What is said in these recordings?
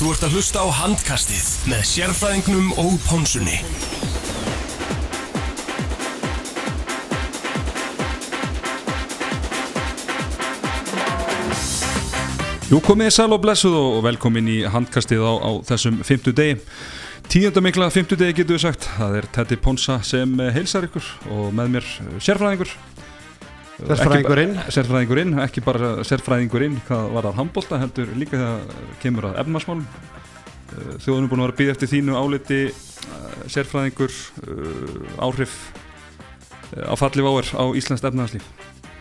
Þú ert að hlusta á handkastið með sérfræðingnum og pónsunni. Jú komið sæl og blessuð og velkomin í handkastið á, á þessum fymtu degi. Tíundamikla fymtu degi getur við sagt. Það er Teddy Ponsa sem heilsar ykkur og með mér sérfræðingur. Sérfræðingurinn. Sérfræðingurinn, ekki bara sérfræðingurinn hvað var að handbólta heldur líka þegar kemur að efnarsmálum. Þjóðunum búin að vera að býða eftir þínu áliti sérfræðingur áhrif á falli váer á Íslands efnarslíf.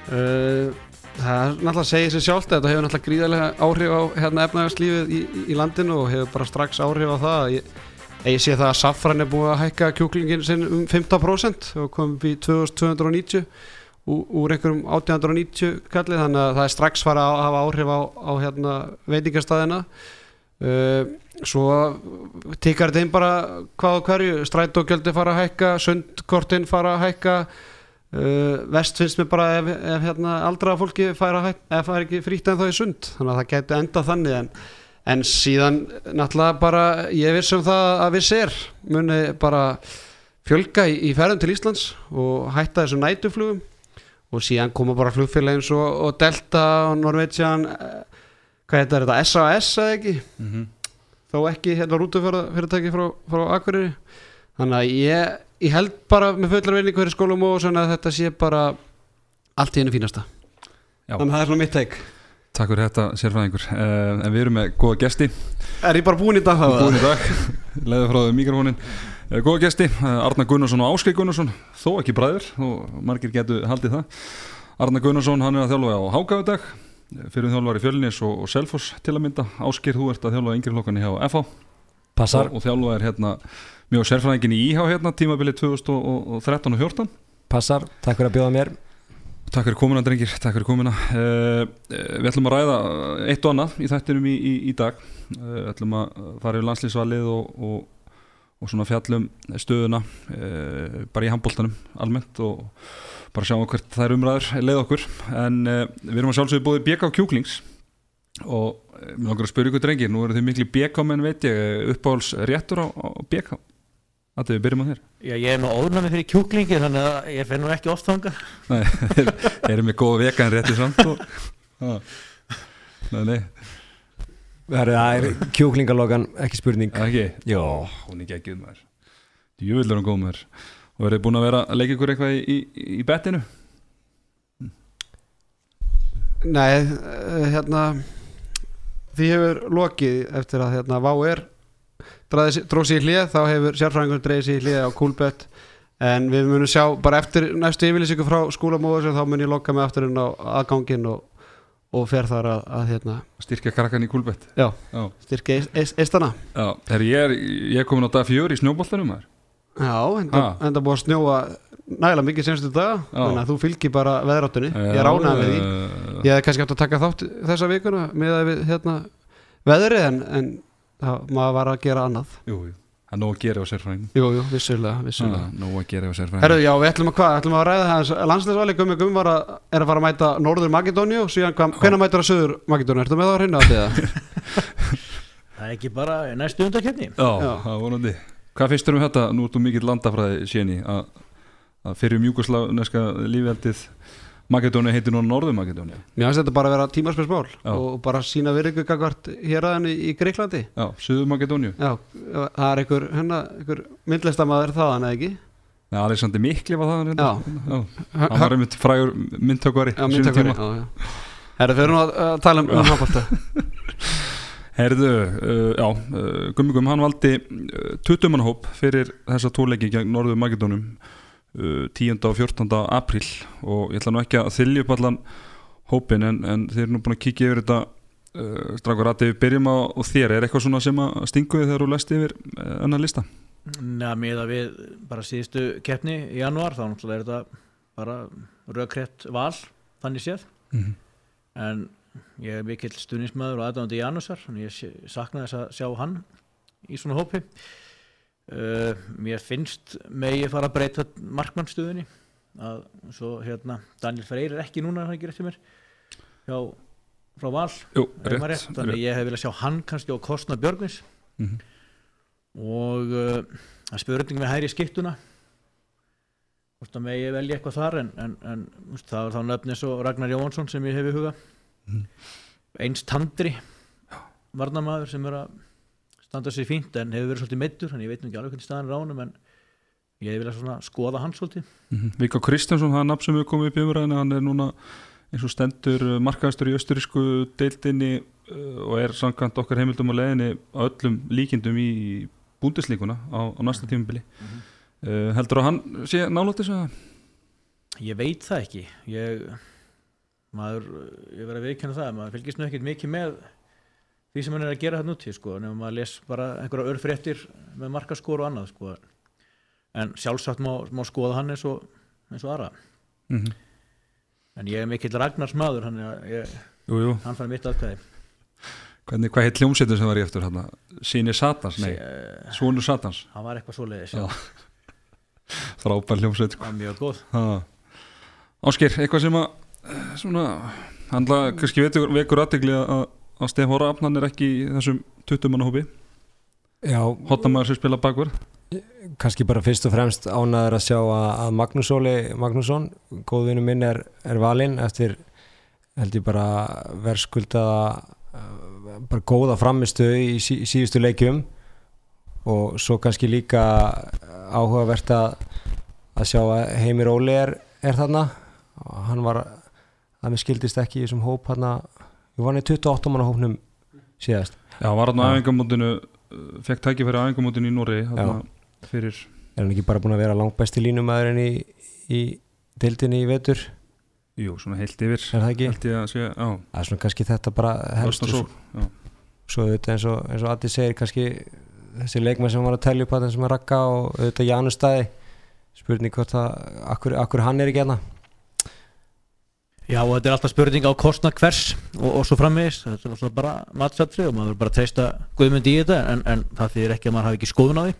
Uh, það er náttúrulega að segja sér sjálft að þetta hefur náttúrulega gríðarlega áhrif á hérna, efnagslífið í, í landinu og hefur bara strax áhrif á það ég, ég sé það að Safran er búið að hækka kjúklingin sinn um 15% og kom upp í 2290 úr einhverjum 1890 kallið þannig að það er strax fara að hafa áhrif á, á hérna, veitingastæðina uh, svo tikkar þetta inn bara hvað og hverju strætókjöldi fara að hækka sundkortin fara að hækka Uh, vest finnst mér bara ef, ef hérna, aldraða fólki fær ekki frítt en þá í sund þannig að það geti enda þannig en, en síðan náttúrulega bara ég vissum það að við sér muni bara fjölga í, í ferðum til Íslands og hætta þessum nætuflugum og síðan koma bara flugfélag eins og, Delta og Norwegian hvað heitir þetta, SAS eða ekki? Mm -hmm. þó ekki hérna rútufyrirtæki frá, frá Akureyri. Þannig að ég ég held bara með fullar vinning hverju skólum og svona að þetta sé bara allt í hennu fínasta. Já. þannig að það er svona mitt teik Takk fyrir þetta sérfræðingur. Uh, en við erum með góða gesti. Er ég bara búin í dag? Búin í dag, leiði frá mikrofónin Góða gesti, uh, Arna Gunnarsson og Áskei Gunnarsson. Þó ekki bræður, og margir getur haldið það. Arna Gunnarsson, hann er að þjálfa á Hákavudag fyrir þjálfar í Fjölnis og, og Selfoss til að mynda. Áskir, þú ert að þjálfa yngri hlokkan í HF Passar. Og, og þjálfa er hérna mjög sérfræðingin í íhá hérna tímabilið 2013 og 14 Passar, takk fyrir að bjóða mér. Takk fyrir komuna drengir, takk fyrir komuna. Uh, Við ætlum að ræða eitt og annað í þættinum í, í, í dag. Uh, Við ætlum að fara yfir landslýsvalið og, og, og svona fjallum stöðuna uh, bara í handbóltanum almennt og bara sjáum hvert það er umræður leið okkur. En við erum að sjálfsögja búið BK Kjúklings og mér langar að spyrja ykkur drengir nú eru þið miklu BK menn veit ég uppáhalds réttur á, á BK Þetta við byrjum á þér. Já, ég er með óðnami fyrir kjúklingi þannig að ég finn nú ekki oft þanga Nei, þeir eru með góða veka en rétti samt og... Nei, nei Það er kjúklingalógan, ekki spurning? Ekki? Já. Hún er ekki ekki um þær Júvill er hún góð með þær Og verður búin að vera að leika ykkur eitthvað í, í, í bettinu? Nei, hérna Því hefur lokið eftir að hérna Vá er dróð sér í hlið þá hefur sérfræðingur dreigð sér í hlið á Coolbet. En við munum sjá bara eftir næstu yfirlýsingu frá skólamóður þá mun ég lokka mig aftur inn á aðgangin og, og fer þar að, að hérna, styrkja krakkan í Coolbet já, já. styrkja eistana. Já, ég, er, ég er komin á dag fjör í snjóboltanum já, en það búið að snjóa nægilega mikið senstu dag þannig að þú fylgir bara veðráttunni. Ég er ánægð með því. Ég hef kannski hægt að taka þátt þessa vikuna með að við hérna, veðri en, en það maður var að gera annað. Jú, jú, það er nóg að gera á sérfræðingum Jú, jú, vissulega, vissulega. ah, Nóg að gera á sérfræðingum Herru, já, við ætlum að hvað, ætlum að ræða það Landsleisvali Gummi Gummi var að, er að fara að mæta Norður Makedóni og síðan hvað, hvernig mætur það Söður Makedóni, ertu með það að reyna á því Það er ekki bara næstu undarkjöfni Já, já. það er vonandi. Hvað finnst þér um þetta, nú ertu mikill landafræði séni að, að fyrir mjúkosláneska lífveldið Makedóni heitir nú Norður Makedóni Mér finnst þetta bara að vera tímarspilsmál og bara sína virðingu gagvart hér aðeins í Greiklandi Já, Suður Makedóni Já, það er einhver, hérna, einhver myndlistamæður þaðan eða ekki? Nei, Alexander Mikli var það hérna. Hann var einmitt frægur myndtökvari Herðu, þau eru nú að tala um náttúrulega Herðu, uh, já, uh, Gummi Gummi, hann valdi uh, 20 mannhóp fyrir þessa tóleiki gegn Norður Makedónum 10. og 14. april og ég ætla nú ekki að þylja upp allan hópin en, en þeir eru nú búin að kíkja yfir þetta uh, strakur að við byrjum á þér er eitthvað svona sem að stingu þið þegar þú læst yfir uh, annar lista? Næ, mér að við bara síðustu keppni í janúar þá er þetta bara rauðkrett val þannig séð mm -hmm. en ég er mikill stunismöður og aðdáðandi Janusar og ég sakna þess að sjá hann í svona hópi Uh, mér finnst megi fara að breyta markmannstöðunni að svo hérna Daniel Freyr er ekki núna hann ekki rétt fyrir mér? Hjá frá Val? Jú, rétt, rétt, þannig að ég hef viljað sjá hann kannski á kostna Björgvins. Mhm. og uh, að spurning með hæri skiptuna hvort að megi velja eitthvað þar en, en, en það er þá nöfn eins og Ragnar Jóhansson sem ég hef í huga. Mhm. eins Tandri varnamaður sem er að standa sér fínt en hefur verið svolítið meittur þannig ég veit nú ekki alveg hvernig staðan er á honum en ég hef viljað skoða hann svolítið. Mhm. Viggo Kristjánsson, það er nafn sem við komum upp í umræðinu, hann er núna eins og stendur uh, markaðastur í östurísku deildinni uh, og er samkvæmt okkar heimildum og leðinni á öllum líkindum í búndislíkuna á, á næsta tímubili uh, heldur að hann sé þessu að Ég veit það ekki. Ég, maður, ég verið að viðkjanna það maður fylgist nú ekkert mikið með því sem hann er að gera þetta núti sko, nefnum maður les bara einhverja örfréttir með markaskor og annað sko. en sjálfsagt má, má skoða hann eins og, eins og aðra mm -hmm. en ég er mikill Ragnars maður hann, ég, hann fær mitt aðkvæði hvernig, hvað heit hljómsveitur sem var í eftir hann Sýni Satans, nei, Eh, Svonur Satans hann var eitthvað svoleiðis Já. já. frábær hljómsveit sko. mjög góð. Ásker, eitthvað sem að svona, hann la- kannski vekur aðtegli að, að Stefán Rafn hann er ekki í þessum 20 manna hópi Já, hotnamaður sem spila bakvörð? Kannski bara fyrst og fremst ánæður að sjá að, að Magnús Óli Magnússon, góðvinu minn er, er valinn eftir held ég bara verðskuldaða bara góða framistu í sí, síðustu leikjum. Og svo kannski líka áhugavert að, að sjá að Heimir Óli er, er þarna. Og hann var að mér skildist ekki í þessum hóp hann við varum í 28 manna hópnum síðast. Já, hann var Já. æfingamótinu fekk tækifæri á æfingamótinu í Nóri fyrir, er hann ekki bara búin að vera langbæsti línumæðurinn í, í deildinni í vetur? Jú, svona heilt yfir. Er það ekki? held ég að sé, já, Það er svona kannski þetta bara helst og Sól svo, svo auðvitað eins og, eins og Adi segir kannski þessi leikmenn sem var að telja upp að sem er rakka og auðvitað Janustæði spurning hvort að akkur, akkur hann er ekki hérna Já og þetta er alltaf spurning á kostnað hvers og, og svo framvegis, þetta er alltaf bara matsattri og maður verður bara að treysta guðmyndi í þetta en, en það þýðir ekki að maður hafi ekki skoðun á því.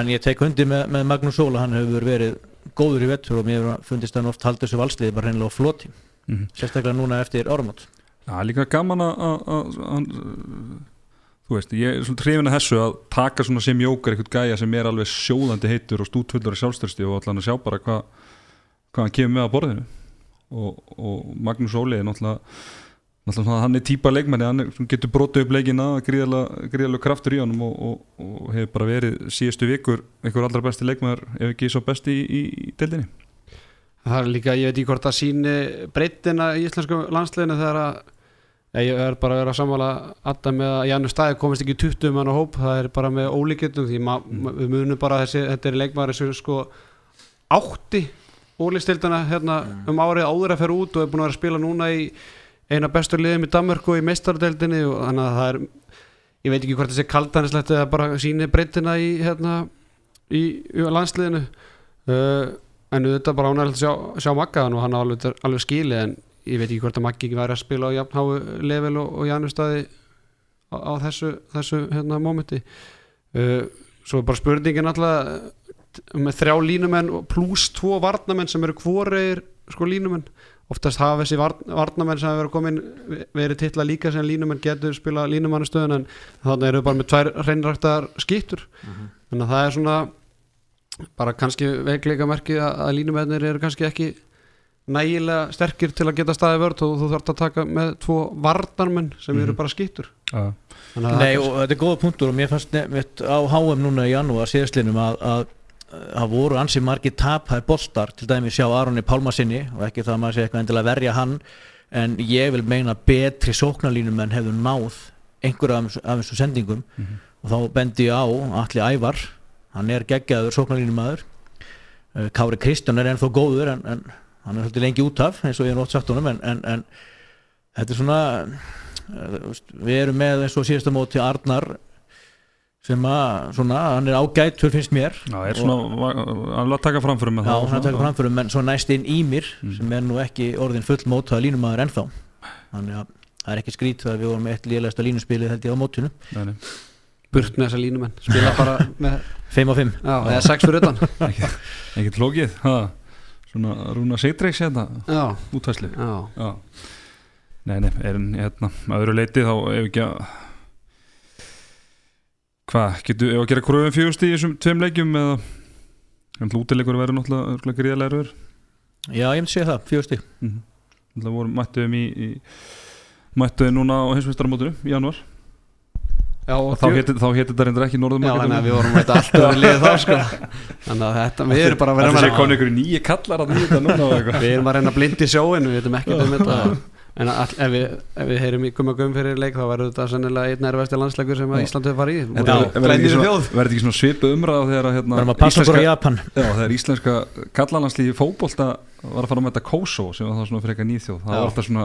En ég tek hundi með, með Magnús Óla, hann hefur verið góður í vettur og mér fundist hann oft haldið þessu valsliði bara reynilega á floti Mhm. sérstaklega núna eftir áramót. Já, líka gaman að, þú veist, ég er svona hrifin að þessu að taka svona sem jókar eitthvað gæja sem er alveg sjóðandi heitur og stútfullur í sjálfstörsti og allan að sjá bara hvað hvað hann kemur með að borðinu og, og Magnús Óli er náttúrulega, náttúrulega hann er típa leikmenni hann getur brotið upp leikina gríðarlega kraftur í honum og, og, og hefur bara verið síðustu vikur einhver allra besti leikmæður ef ekki svo besti í, í, deildinni. Það er líka, ég veit ekki hvort það síni breytina í íslensku landsliðinu þegar að ég er bara að vera að sammála alltaf með að Janus Stæði komist ekki í 20 mann á hóp, það er bara með ólíkjöndum því ma við munum bara að þessi, þetta er leikmaður sem sko átti ólíkstildana hérna um árið áður að fer út og er búin að vera að spila núna í eina bestur liðum í Danmörku í meistardeldinni og þannig að það er ég veit ekki hvort þessi kaldanislætti eða bara síni breytina í hérna í, í landsliðinu. Uh, en þetta bara ánægilegt að sjá, sjá Maggaðan og hann á alveg, alveg skili en ég veit ekki hvort að Maggi ekki væri að spila á jafnháu level og, og Janustæði á, á þessu, þessu hérna mómenti. Uh, svo er bara spurningin alltaf með þrjá línumenn pluss tvo varnamenn sem eru hvoreir sko línumenn. Oftast hafa þessi varn, varnamenn sem verið komin verið titla líka sem línumenn getur spila línumannastöðun en þannig eru bara með tvær hreinræktar skittur þannig að það er svona bara kannski veikleika merki að, að línumennir eru kannski ekki nægilega sterkir til að geta staði vörð og þú þarf að taka með tvo varnarmenn sem eru Mhm. bara skittur Já, Þannig að Nei og þetta er góða punktur og mér fannst nefnt á HM núna í janúar síðastlinum að, að það voru ansið margir taphæði boltar til dæmi sjá Aronni Pálmasinni og ekki það að maður sé eitthvað endilega verja hann en ég vil meina betri sóknarlínum en hefur náð einhverja af, þessu- af þessum sendingum. Og þá bendi ég á Alli Ævar hann er geggjaður sóknarlínumæður. Kári Kristján er ennþá góður en, en hann er svolítið lengi út af eins og ég er nótt sagt honum en, en, en þetta er svona eh, við erum með eins og síðasta móti Arnar sem að svona, hann er ágætur finnst mér. Já, er svona að að taka framförum með Já, það hann er að taka framförum menn svo næst inn Ímir sem er nú ekki orðin full mótaða línumæður ennþá. Þannig að það er ekki skrít að við vorum með eitt lélegasta línuspilið held ég á mótinu. Nei, nei. burt með þessa línumenn spila bara með 5 á 5 já, eða 6 fyrir utan. Ekkert flókið ha, Svona Rúna Seitreiks hérna já, útvæslu já. Já. Nei, nei, er hann hérna að öðru leiti þá ef ekki að hvað, getur, ef að gera kröfum fjögust í þessum tveim leikjum eða? En útileikur verður náttúrulega gríðarlega erfiður. Já, ég myndi segja það, fjögusti Mhm. Það voru mættuðum í, í mættuðum núna á heimsmeistaramótinu í januar Já, og þá héti þetta reyndar ekki Norðum Já, þannig að við vorum þetta alltaf að liða þá sko. Þannig að þetta, við erum bara að vera Það sé að konu ykkur nýju kallar að nýja þetta núna Við erum að reyna blind í sjóin, við veitum ekkert um þetta En all, ef, við, ef við heyrum í gumma gum fyrir leik þá verður þetta sennilega einn erfæsti landsleikur sem að Já. Ísland hefur farið í. Þetta verður verður ekki svona svipu umræða þegar að hérna, þegar íslenska kallananslífi fótbolta var að fara að mæta Kosovo sem var það svona fyrir eitthvað nýþjóð það Já. var alltaf svona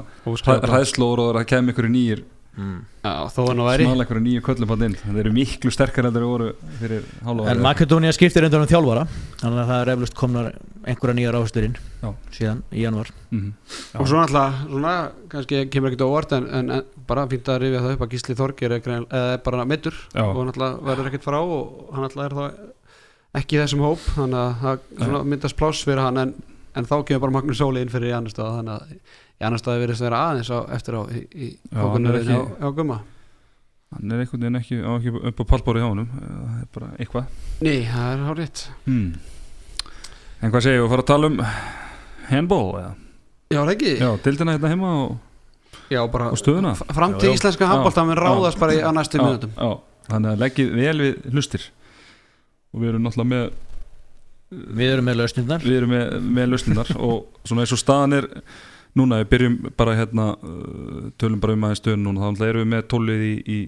hræðslóður og það kemur ykkur nýjir Já, þó að nú væri. Smála ykkur nýjir köllum hann inn. Það eru miklu sterkar en þeir voru fyrir hálfa En Makedónia skiptir undan um þjálfara Þannig að það er eflust komnar einhverja nýjar áhersluðinn Já. síðan í januar mm Og svo náttúrulega, svona, kannski kemur ekkert á óvart en, en, en bara fínt að rifja það upp að Gísli Þorgir er, er bara meittur Já. og náttúrulega verður ekkert frá og hann náttúrulega er þá ekki í þessum hóp þannig að það svona myndast pláss fyrir hann en, en þá kemur bara Magnús Sóli inn fyrir í annar stað þannig að í annar stað verðist að vera aðeins á, eftir á í, í hann er ekki- á, á gumma. Hann er einhvern veginn ekki, ekki upp á pallbóri hjá honum. Það er bara eitthvað. Nei, það er hárið hmm. en hvað segir við að fara að tala um handball eða? Já, það ekki? já, dildina hérna heima og, Já, bara og stöðuna. f- Framtíð Já, já. íslenska handbólta mun Já, ráðast bara í, á næstu já, þannig að leggið vel við hlustir. Og við erum náttúrulega með Við erum með lausnirnar. við erum með, með lausninar og svona eins og staðan er núna, við byrjum bara hérna uh, tölum bara um aðeins stöðun núna þá erum við með tólið í, í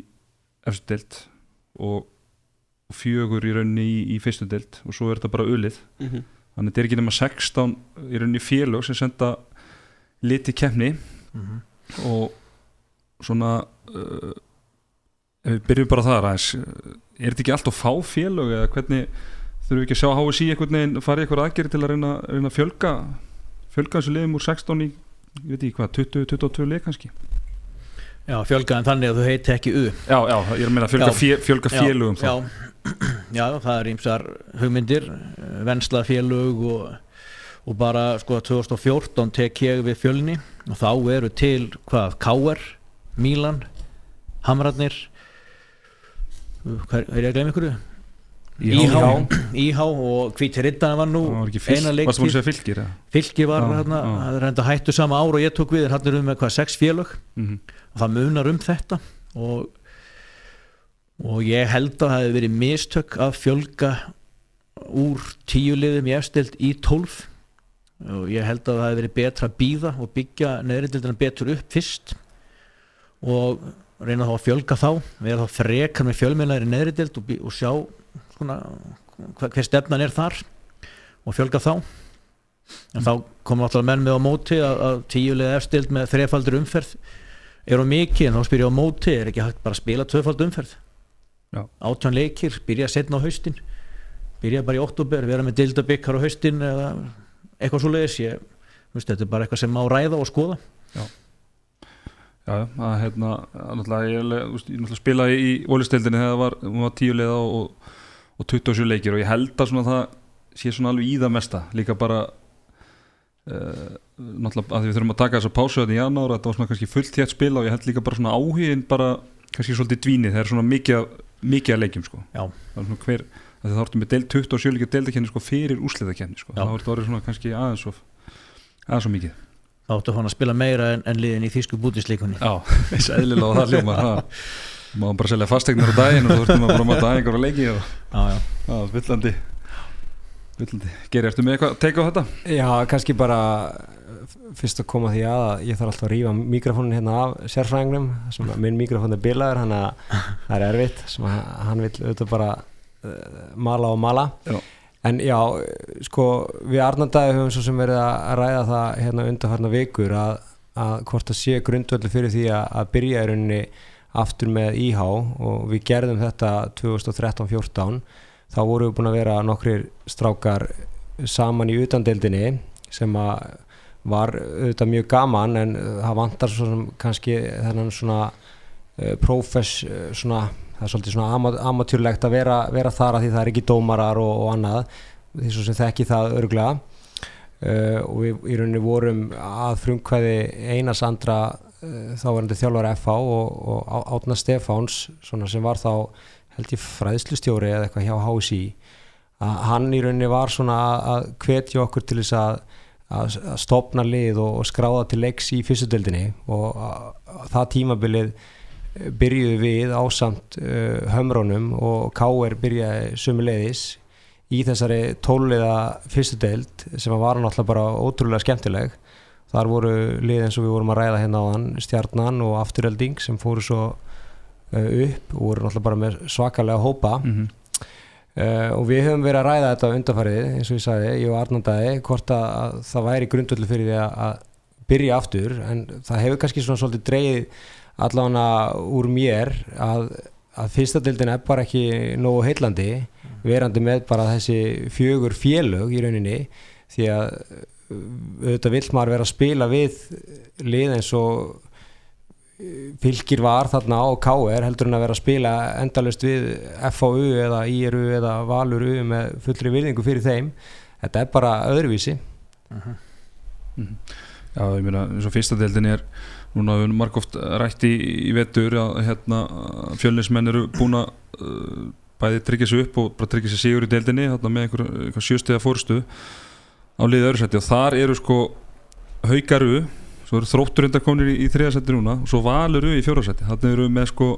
eftir deild og fjögur í rauninni í, í fyrstu deild og svo er þetta bara ulið Mhm. þannig þetta er ekki nema 16 í rauninni félög sem senda liti keppni Mhm. og svona uh, ef við byrjum bara þar aðeins uh, er þetta ekki allt of fá félög eða hvernig þurfum við ekki að sjá HSI einhvern veginn fara í eitthvað aðgerið til að reyna, reyna að fjölga fjölga þessu liðum úr 16 í ég veit ekki hvað, 20-22 leik kannski? Já, fjölgaðan þannig að þú heiti ekki U. Já, já, ég er að meina fjölga, fjö, fjölga félögum já, já, já, það er ímsar hugmyndir vennsla félög og, og bara sko 2014 tek ég við fjölni og þá eru til hvað, K.R. Mílan Hamrarnir. Er ég að gleyma ykkur? Íhá. Íhá og Hvíti Riddana var nú eina að segja fylgir fylki var hérna, það er enda hættu sama ár og ég tók við, hann er um með hvað, sex félög. Mm og það munar um þetta og, og ég held að það hefði verið mistök að fjölga úr tíu liðum í efstild í tólf. Og ég held að það hefði verið betra að býða og byggja neðrindildina betur upp fyrst og reyna þá að fjölga þá vera þá frekar með fjölmjölar í neðrindild og, og sjá svona, hver, hver stefnan er þar og fjölga þá. En þá kom náttúrulega menn með á móti að, að tíulega efstild með þrefaldur umferð er á mikið en þá spyr ég á móti er ekki hægt bara að spila tvöfald umferð? Já. átján leikir, byrja setna á haustin byrja bara í oktober, vera með dildabikkar á haustin eða eitthvað svo leiðis ég, veist, þetta er bara eitthvað sem má ræða og skoða. Já, já, að hérna að náttúrulega, ég, ég náttúrulega spilaði í ólistildinni þegar það var, var tíu liða og, og 27 leikir og ég held að svona það sé svona alveg í það mesta. Líka bara uh, náttúrulega að við þurfum að taka þessa pásu þetta í janúar, þetta var svona kannski fullt hétt spil og ég held líka bara svona áhugin bara kannski svolítið dvínið, það er svona mikið mikið að leikjum sko. Er hver, að það orðum með del 27 leikir deildakenni sko fyrir úrslitakenni sko. Það orðið orðið svona kannski aðeins svo aðeins svo mikið. Þá áttu hann að spila meira en, en liðin í þýsku bútisleikunni Já, eins og eðlilega og það hljóma það má bara selja fastegnir á daginn og þú þurftum að mata aðeingar og leiki og það er villandi villandi. Geri, ertu með eitthvað að teika á þetta? Já, kannski bara f- fyrst að koma því að ég þarf alltaf að rífa mikrofónin hérna af sérfræðingnum sem minn mikrofón er bilaður hann að það er erfitt sem hann vil auðvitað bara uh, mala og mala Já. en já, sko við Arnardæði höfum svo sem verið að ræða það hérna undanfarnar vikur að, að hvort það sé grundvöldu fyrir því að, að byrja í rauninni aftur með IH og við gerðum þetta 2013-14 þá vorum við búin að vera nokkrir strákar saman í utandeildinni sem að var auðvitað mjög gaman en uh, það vantar svo sem kannski þennan svona uh, prófess uh, svona, það er svolítið svona ama, amatjúrlegt að vera, vera þar að því það er ekki dómarar og, og annað því svo sem þekki það örglega uh, og við í rauninni vorum að frumkvæði Einars Andra þá var þetta þjálfur FH og, og Átna Stefáns sem var þá held ég fræðslustjóri eða eitthvað hjá HSI að hann í rauninni var svona að- hvetja okkur til þess að, að, stopna lið og, og skráða til leiks í fyrstudeldinni og að, að það tímabilið eh, byrjuðu við ásamt uh, hömrónum og K.R. byrjaði sömuleiðis í þessari tólulega fyrstudeld sem var náttúrulega bara ótrúlega skemmtileg þar voru lið eins og við vorum að ræða hérna á hann stjarnan og afturölding sem fóru svo uh, upp og voru náttúrulega bara með svakalega hópa. Mm Uh, og við höfum verið að ræða þetta undarfarið eins og ég sagði, ég og Arnandæði hvort að, að það væri grundvöldu fyrir því að, að byrja aftur en það hefur kannski svona svolítið dreigð allavega úr mér að, að fyrsta deildin er bara ekki nógu heillandi verandi með bara þessi fjögur félög í rauninni því að auðvitað vill maður vera að spila við lið eins og fylgir var þarna á KR heldur en að vera að spila endalust við FAU eða IRU eða Valuru með fullri virðingu fyrir þeim. Þetta er bara öðruvísi. Já, ég meina, eins og fyrsta deildin er núna við margóft rætt í, í vetur að hérna, fjölnismenn eru búin að uh, bæði tryggja sig upp og bara tryggja sig sigur í deildinni þarna með einhver, einhver sjöstiða fórstu á liðið öðru seti og þar eru sko haugaru svo eru þróttur undar komnir í, í þriðasetti núna og svo valuru í fjórasetti þarna eru með sko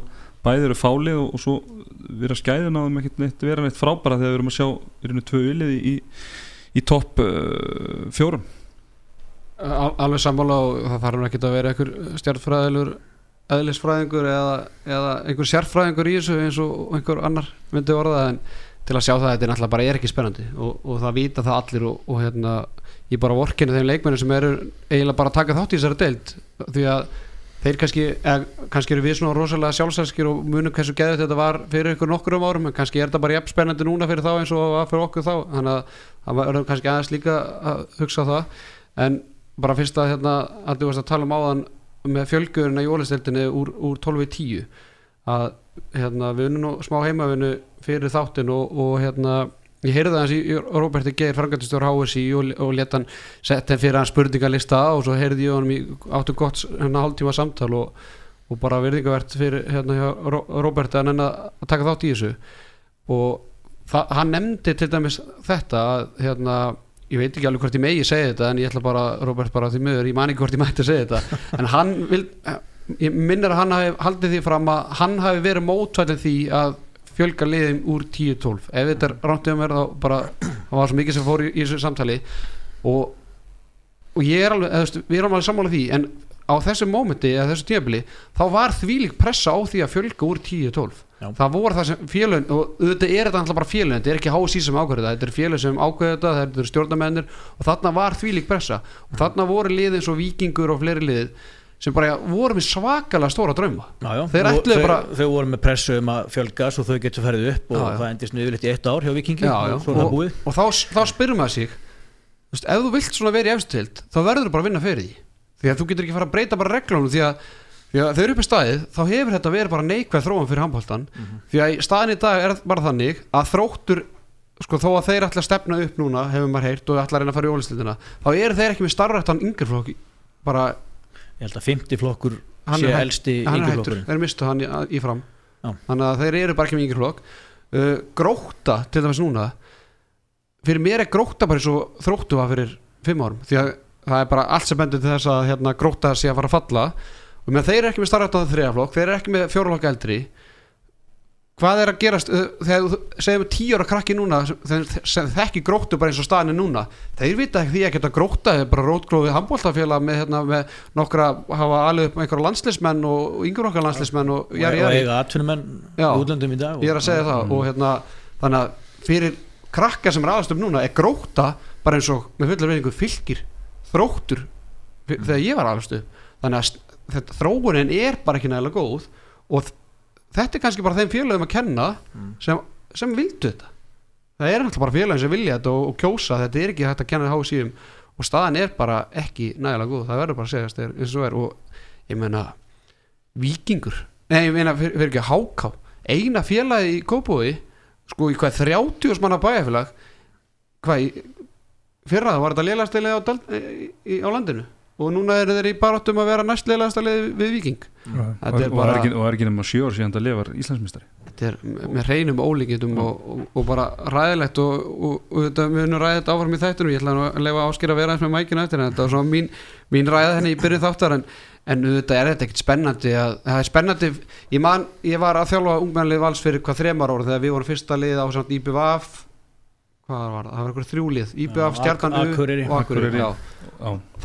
bæði eru fálið og, og svo vera skæðin á þeim ekkert neitt vera neitt frábæra þegar við erum að sjá í rauninu tvö ylið í, í, topp uh, fjórum. Al alveg sammála og það nú ekki að vera einhver stjartfræðilur eðlisfræðingur eða, eða einhver sérfræðingur í þessu eins og einhver annar myndi orða en til að sjá það að þetta er náttúrulega bara er ekki spennandi. Og, og það vita það allir og, og hérna ég bara vorkinu þeim leikmennin sem eru eiginlega bara að taka þátt í þessari deild. Því að þeir kannski, eða, kannski eru við svona rosalega sjálfsælskir og munum hversu geðið þetta var fyrir ykkur nokkur um árum en kannski er þetta bara jafn spennandi núna fyrir þá eins og fyrir okkur þá. Þannig að það verður kannski aðeins líka að hugsa það. En bara fyrst að hérna að þú varst að tala um áðan með fjölgurina í ólistildinni úr, úr 12 í 10 að hérna við unnum nú smá heimavinu fyrir þáttin og, og hérna ég heyrði það hans í Róberti Geir frangatistjór HSI og, og leta hann setja hann fyrir hann spurningalista og svo heyrði ég honum í áttu gott hérna hálftíma samtal og, og bara virðingavert fyrir hérna Róberti að að taka þátt í þessu. Og það, hann nefndi til dæmis þetta að hérna ég veit ekki alveg hvort ég megi segja þetta en ég ætla bara, Róbert bara því miður, ég man ekki hvort ég mætti segja þetta. En hann vil ég minnir að hann hafi haldið því fram að hann hafi verið mótvæðið því að fjölga liðum úr 10-12 ef þetta er ráttið um þá bara það var svo mikið sem fór í, í þessu samtali. Og, og ég er alveg eða, við erum alveg sammála því en á þessu mómenti eða þessu tíabili þá var þvílík pressa á því að fjölga úr 10-12 Já. það voru það sem félögin og auðvitað er þetta alltaf bara félögin þetta er ekki HSI sem ákveður þetta, þetta er félög sem ákveður þetta þetta eru stjórnamennir og þarna var þvílík pressa. Og þarna voru liðið eins og vikingur og fleiri lið sem bara voru með svakalega stóra drauma. Já, já. Þeir ætluðu þau, bara- þau voru með pressu um að fjölga svo þau getur ferðið upp og Já, það endist nú yfirleitt í eitt ár hjá Vikingi og og, og þá, þá spyrum maður sig þú veist, ef þú vilt svona verið efstild þá verður þú bara að vinna fyrir því. Því að þú getur ekki fara að breyta bara reglunum því að, því að þau eru upp í staðið þá hefur þetta verið bara neikvæð þróum fyrir handbóltan því að staðin í dag er bara þannig að þróttur sko þó að þeir ætla að stefna upp núna hefur maður heyrt og ætla að reyna að fara í ólistildina þá eru þeir ekki með starfrættan yngreflokk bara Ég held að 50 flokkur Hann sé elsti yngjaflokkurinn þeir mistu hann í, í fram Já. þannig að þeir eru bara ekki með yngri flokk. Uh, gróta til dæmis núna fyrir mér er gróta bara eins og þróttu var fyrir fimm árum því að það er bara allt sem bendur til þess að hérna, gróta sé að fara að falla. Og með þeir eru ekki með starfrættan þriðaflokk þeir eru ekki með fjóraflokk eldri hvað er að gerast þegar þú segir með tíu ára krakki núna sem, þekki gróttu bara eins og staðin er núna þeir vita ekki því að geta þeir bara rótgrófið handbóltafélag með, hérna, með nokkra hafa alveg upp með einhverja landslismenn og, og yngur okkar landslismenn og, og, jari, og jari. eiga atvinnumenn útlöndum í dag ég er að segja það og hérna þannig að fyrir krakka sem er aðast um núna er gróta bara eins og með fullar veiningu fylgir þróttur þegar ég var aðast um þannig að þetta, þróunin er bara ekki nægilega góð og þetta er kannski bara þeim félögum að kenna sem, sem vildu þetta. Það er náttúrulega bara félögum sem vilja þetta og, og kjósa. Þetta er ekki hægt að kenna HSÍum og staðan er bara ekki nægilega góð. Það verður bara að segja þetta eins og er. Og ég meina vikingur nei ég meina fyrir, ekki háká eina félagi í Kópói sko í hvað 30 manna bæjarfélag hvað í fyrra var þetta lélastilega á, á landinu og núna eru þeir í baráttum að vera næstlegasta lið við Viking og, Þetta og, er og, bara- er ekki, og er ekki nema sjö ár síðan það lifar Íslandsmyndstari þetta er með hreinum ólíkindum og, og, og bara ræðilegt og, og, og þetta við erum ræðið þetta áfram í þættinu ég ætla að lefa áskýra að vera eins með mækina eftir en þetta var svona mín, mín ræða henni í byrju þáttar en, en þetta er þetta ekkert spennandi að, það er spennandi ég, man, ég var að þjálfa ungmennlið vals fyrir hvað þremar ára þegar við vorum fyrsta lið á samt IBVF hvað var það, það var eitthvað þrjúlið. Stjarnan Ak- U Akureyri. og Akureyri,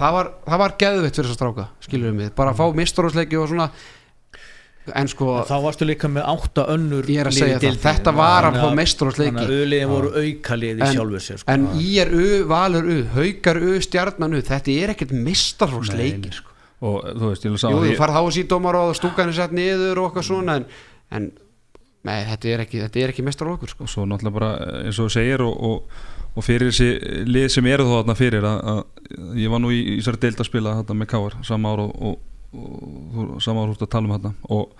það var, það var geðvitt fyrir þess að stráka skilur við mig, bara að fá mistarósleiki og svona. En sko þá varstu líka með átta önnur Ég er að segja það, þetta var að fá meistaradeildarleiki. þannig að auðliðin voru auka lið í En- sjálfur sér sko. en í er U, Valur U, Haukar U, Stjarnan U þetta er ekkert mistarósleiki sko. og þú veist, ég vil sá jú, að þú farð á að síðdómar og stúkan er sett niður og eitthvað svona en, en nei, þetta er ekki, ekki mistarókur sko. og svo náttúrulega bara eh, eins og þú segir og, og, og fyrir þessi lið sem eru þó þarna fyrir að, að ég var nú í, þessari deild að spila þarna með Káar sama ár og, og, sama ár út að tala um þarna og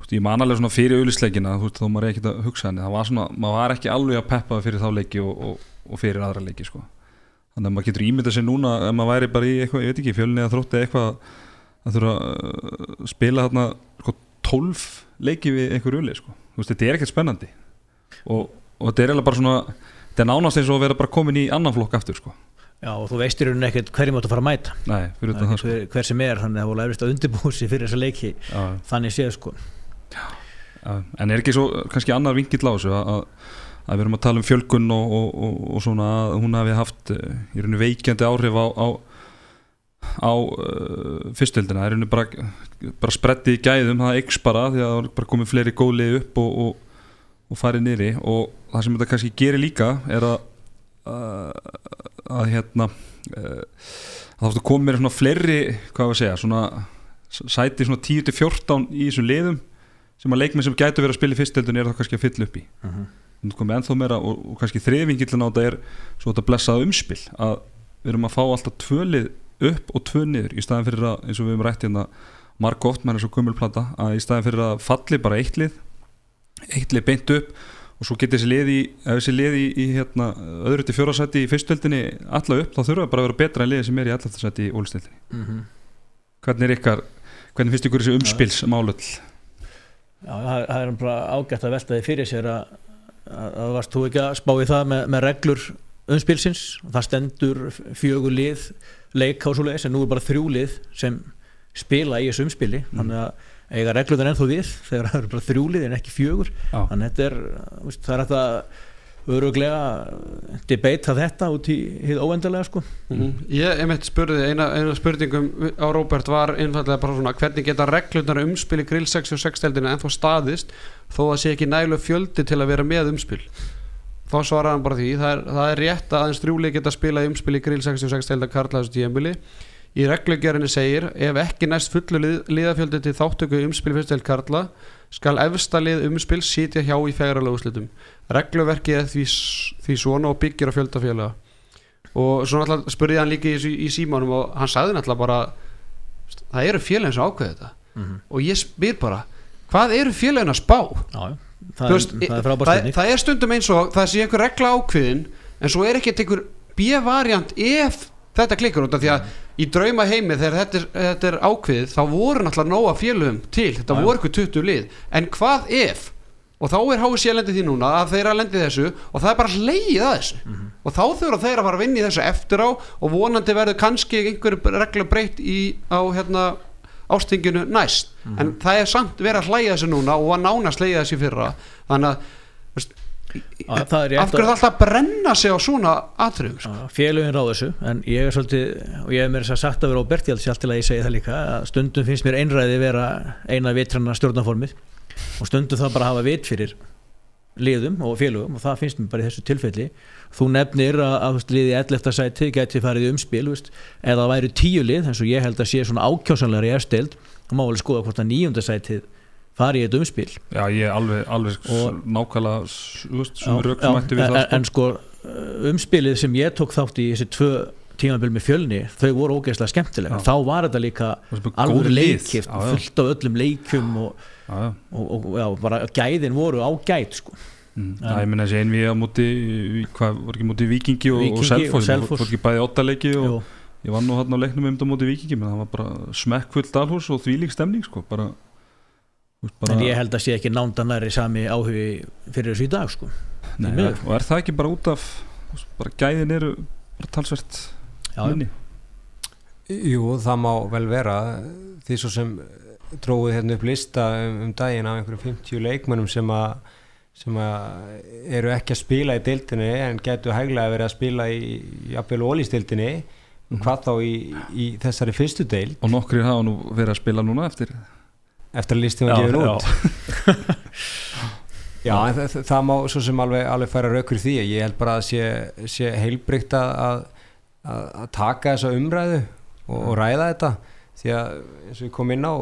veist, ég man alveg svona fyrir auðlisleikina þó maður ekkert að hugsa henni það var svona, maður var ekki alveg að peppa fyrir þá leiki og, fyrir aðra leiki sko. þannig að maður getur ímyndað sér núna ef maður væri bara í eitthvað, ég veit ekki, fjölni að þrótti eitthvað að þurfa að spila þarna sko, 12 leiki við einhver auðli sko. Veist, þetta er ekkert spennandi og, og þetta er eiginlega bara svona þetta er nánast eins og að vera bara komin í annan flokk aftur sko. já, og þú veist í rauninni ekkert hverjum átt að fara að mæta Nei, fyrir ekkert sko. hver, hver sem er þannig að það voru efrist að undirbúið sér fyrir þessa leiki Já, þannig séð sko já. En er ekki svo kannski annar vingill á þessu að, að, við erum að tala um fjölgun og, og, og, og svona að hún hafi haft eh, í rauninu veikjandi áhrif á, á, á uh, fyrstöldina, það er bara, bara spretti í gæðum, það eikst bara því að það er bara komið fleiri góðlið upp og, og, og farið niðri. Og það sem þetta kannski gerir líka er að að, að hérna uh, að það komið mér svona fleiri hvað var að segja, svona sæti svona 10-14 í þessum liðum sem að leikmenn sem gætu verið að spila í fyrstöldinu er það kannski að fylla upp í. Mhm. það komið ennþá meira og, og kannski þriðvingillin á þetta er svo þetta blessaða umspil að við erum að fá alltaf tvölið upp og tvö niður í staðin fyrir að eins og við höfum rætt hérna marg oft með þessu kumulplata að í staðin fyrir að falli bara eitt lið eitt lið beint upp og svo getur þessi lið í, lið í, í hérna, öðru til fjórasætti í fyrstöldinni alla upp, þá þurfa bara að vera betra en liðið sem er í allastarsætti í ólistildinni Mhm. hvernig er ykkar, hvernig finnst ykkur þessi umspilsmálull Já, það er bara ágætt að velta því fyrir sér að, að, að varst þú ekki að spá í það með, með reglur umspilsins. Það stendur fjögur lið leik á svo leiðis en nú er bara þrjú lið sem spila í þessu umspili. Þannig að eiga reglunar ennþá við þegar það eru bara þrjú lið en ekki fjögur. Já. þannig að þetta er, er þetta öruglega debata þetta út í hið óendalega sko. Ég einmitt spurði, eina, eina spurningum á Róbert var einfallega bara svona hvernig geta reglunar umspil í grill 66 deildinu ennþá staðist þó að sé ekki nægilega fjöldi til að vera með umspil þá svaraði hann bara því það er, það er rétt að aðeins þrjúli geta spila umspil í grill 66 deilda Karla þessu tíðanbili í reglugjörinu segir ef ekki næst fullu lið, liðafjöldi til þáttöku umspil fyrst deild Karla skal efsta lið umspil sitja hjá í fegralega úrslitum. Regluverkið er því, því svona og byggir á fjöldafélaga og svo náttúrulega spurði hann líka í, í símanum og hann sagði náttúrulega bara það eru félagin sem ákveði þetta. Mhm. og ég spyr bara hvað eru félagin að spá? Já, já. Það, veist, er, það er frábært það, það er stundum eins og það sé einhver regla ákveðin en svo er ekkert einhver B-variant ef þetta klikkar út af því að í drauma heimi þegar þetta er, þetta er ákveðið þá voru náttúrulega nóga félagum til. Þetta voru eitthvað 20 lið. En hvað ef? Og þá er HSC að lendi því núna að þeir að lendi þessu og það er bara hleið að þessu. Mhm. og þá þurfa þeir að fara að vinna í þessu eftir á og vonandi verður kannski einhver regla breytt í, á hérna ástinginu næst Mhm. en það er samt verið að hlæja þessu núna og að nánast hlæja þessu fyrra þannig að af hverju að- það alltaf að brenna sig á svona atriðum sko? Já, félögin ráð þessu en ég er svolítið og ég hef mér þess að sagt að vera á Berti alls til að ég segi það líka að stundum finnst mér einræði vera eina vitrana stjórnaformið og stundum það bara hafa vit fyrir liðum og félögum og það finnst mér bara í þessu tilfelli þú nefnir að, að liði 11. sæti geti farið umspil veist, eða það væri tíu lið eins og ég held að sé svona ákjásanlegar í efstild þá má vel skoða hvort að níunda sætið fari í þetta umspil Já, ég er alveg, alveg Og- nákvæmlega s- þú veist, Já, sem rauk já, sem ætti við en, það sko. en sko umspilið sem ég tók þátt í þessi tvö tímabil með fjölni þau voru ógeðslega skemmtilega þá var þetta líka alveg já. fullt af öllum leikjum og, og, og já, bara gæðin voru á gæt sko. Mm. En- Já, ég minna þessi einvið á móti hvað, voru ekki móti Vikingi og, og Selfoss. voru ekki bæði óttaleiki og Jú, ég var nú hann á leiknum um þetta móti vikingi menn það var bara smekkfull dalhús og þvílík stemning sko, bara, bara en ég held að sé ekki nándanæri sami áhugi fyrir þessu í dag sko. Nei, miður. og er það ekki bara út af bara gæðin eru bara talsvert Já, minni Jú, það má vel vera því svo sem dróðu hérna upp lista um, um daginn af einhverjum 50 leikmönnum sem að sem að eru ekki að spila í deildinni en getur hæglega verið að spila í jafnvel ólistildinni Mhm. hvað þá í, í þessari fyrstu deild. Og nokkri hafa nú verið að spila núna eftir eftir að listin var gefin út. Já, en það, það má svo sem alveg, alveg færa raukur því ég held bara að sé, sé heilbrygt að, að, að taka þessa umræðu og, og ræða þetta. Því að eins og við komum inn á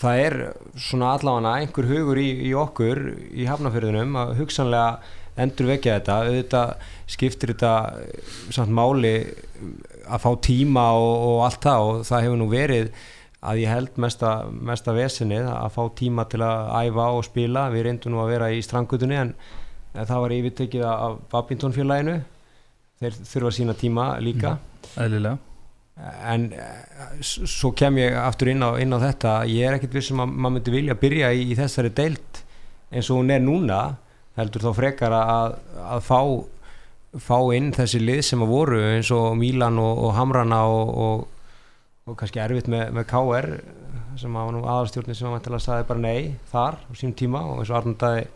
það er svona allavega einhver hugur í, í okkur í hafnafyrðunum að hugsanlega endur vekja þetta. Auðvitað skiptir þetta eh, samt máli að fá tíma og, og allt það og það hefur nú verið að ég held mesta, mesta vesinni að fá tíma til að æfa og spila. Við reyndum nú að vera í strangutunni en það var yfirtekið af Babington félaginu þeir þurfa sína tíma líka. Eðlilega en eh, svo kem ég aftur inn á, inn á þetta. Ég er ekkert vissum að maður myndi vilja byrja í, í þessari deilt eins og hún er núna heldur þá frekar að, að fá, fá inn þessi lið sem að voru eins og Mílan og, og Hamrana og, og, og kannski erfitt með, með KR sem að aðalstjórnir sem að mæntilega sagði bara nei þar á sím tíma. Og eins og Arnaldæði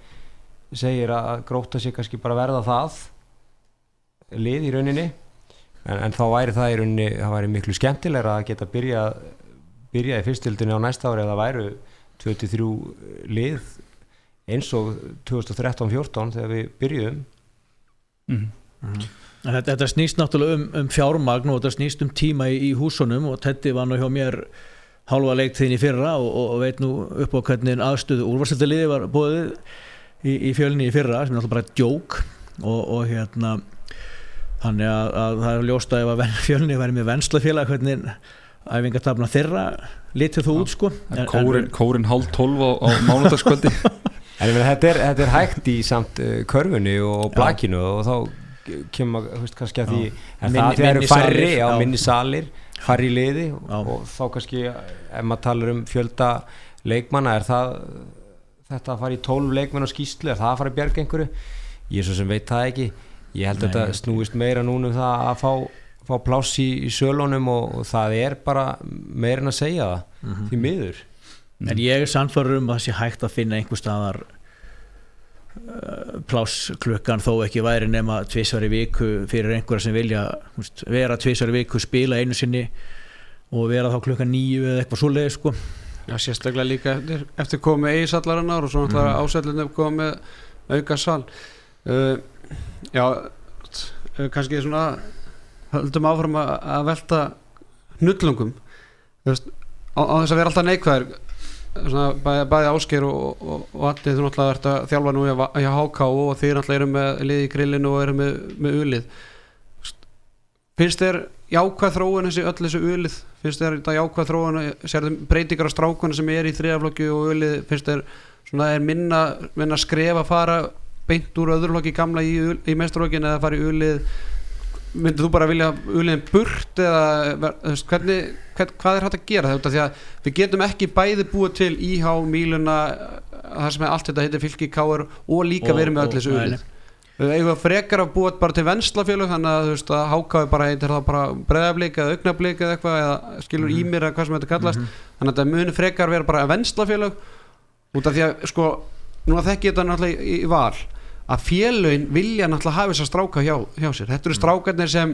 segir að gróta sig kannski bara verða það lið í rauninni en, en þá væri það í rauninni það væri miklu skemmtilegra að geta byrja byrja í fyrstildinni á næsta ári eða væru 23 lið eins og 2013-14 þegar við byrjuðum mm. En Þetta, þetta snýst náttúrulega um, um fjármagn og þetta snýst um tíma í, í húsunum og Teddy var nú hjá mér hálfa leiktíðin í fyrra og, og, og veit nú upp á hvernig aðstöðu úrvarsleitaliði var bóðið í, í fjölni í fyrra sem er náttúrulega bara djók og, og hérna þannig að, að það er ljóst að ef að fjölni væri með venslafélag hvernig æfingartafna þeirra litið þú út sko En kórin, kórin hálf tólf á, á mánudagskvöldi þetta, er, þetta er hægt í samt uh, körfunni og, og blakinu og þá kemur maður veist, kannski að því Já. en Minni- það eru færri á já. minni salir færri í liði og, Já. og þá kannski ef maður talar um fjölda leikmanna er það þetta að fara í 12 leikmann á skýslu er það að fara bjarga einhverju ég er svo sem veit það ekki ég held að Nei, þetta ég- snúist meira núna um það að fá, fá pláss í, í sölunum og, og það er bara meira en að segja það Mhm. því miður En ég er sannfæður um að það sé hægt að finna einhver staðar uh, pláss klukkan þó ekki væri nema tvisvar í viku fyrir einhverja sem vilja húst, vera tvisvar í viku, spila einu sinni og vera þá klukkan nýju eða eitthvað svoleiði sko. Já, sérstaklega líka eftir, eftir komið eigisallarinnar og svo náttúrulega mm. ásætlunum komið auka sal uh, Já, uh, kannski svona höldum áfram að, velta hnullungum. Á, á þess að vera alltaf neikvæður bæði, bæði ásker og, og, og allir þú náttúrulega ert að þjálfa nú hjá HK og þið náttúrulega eru með lið í grillinu og eru með, með ulið. Finnst þér jákvæð þróun þessi öll þessu ulið? Finnst þér þetta jákvæð þróun? Sérðum breytingar á strákunum sem er í þriðaflokki og ulið? Finnst þér svona er minna, minna skref að fara beint úr öðruflokki gamla í, í mestarflokkin eða fara í ulið. Myndir þú bara vilja uliðin burt eða veist, hvernig, hvern, hvað er hægt að gera? Þetta því að við getum ekki bæði búið til íhá, míluna það sem er allt þetta heitir fylki káur og líka verið með og- öll þessu nei, ulið. Við eigum að frekar að búa bara til venslafélög þannig að þú veist að hákáði bara heitir það bara breðablík eða augnablík eða eitthvað eða skilur Mhm. ímir eða hvað sem þetta kallast. Þannig að þetta muni frekar vera bara venslafélög. Út af því að sko núna þekki ég þetta náttúrulega í, í val að félögin vilja náttúrulega hafa þess að stráka hjá, hjá sér. Þetta eru strákarnir sem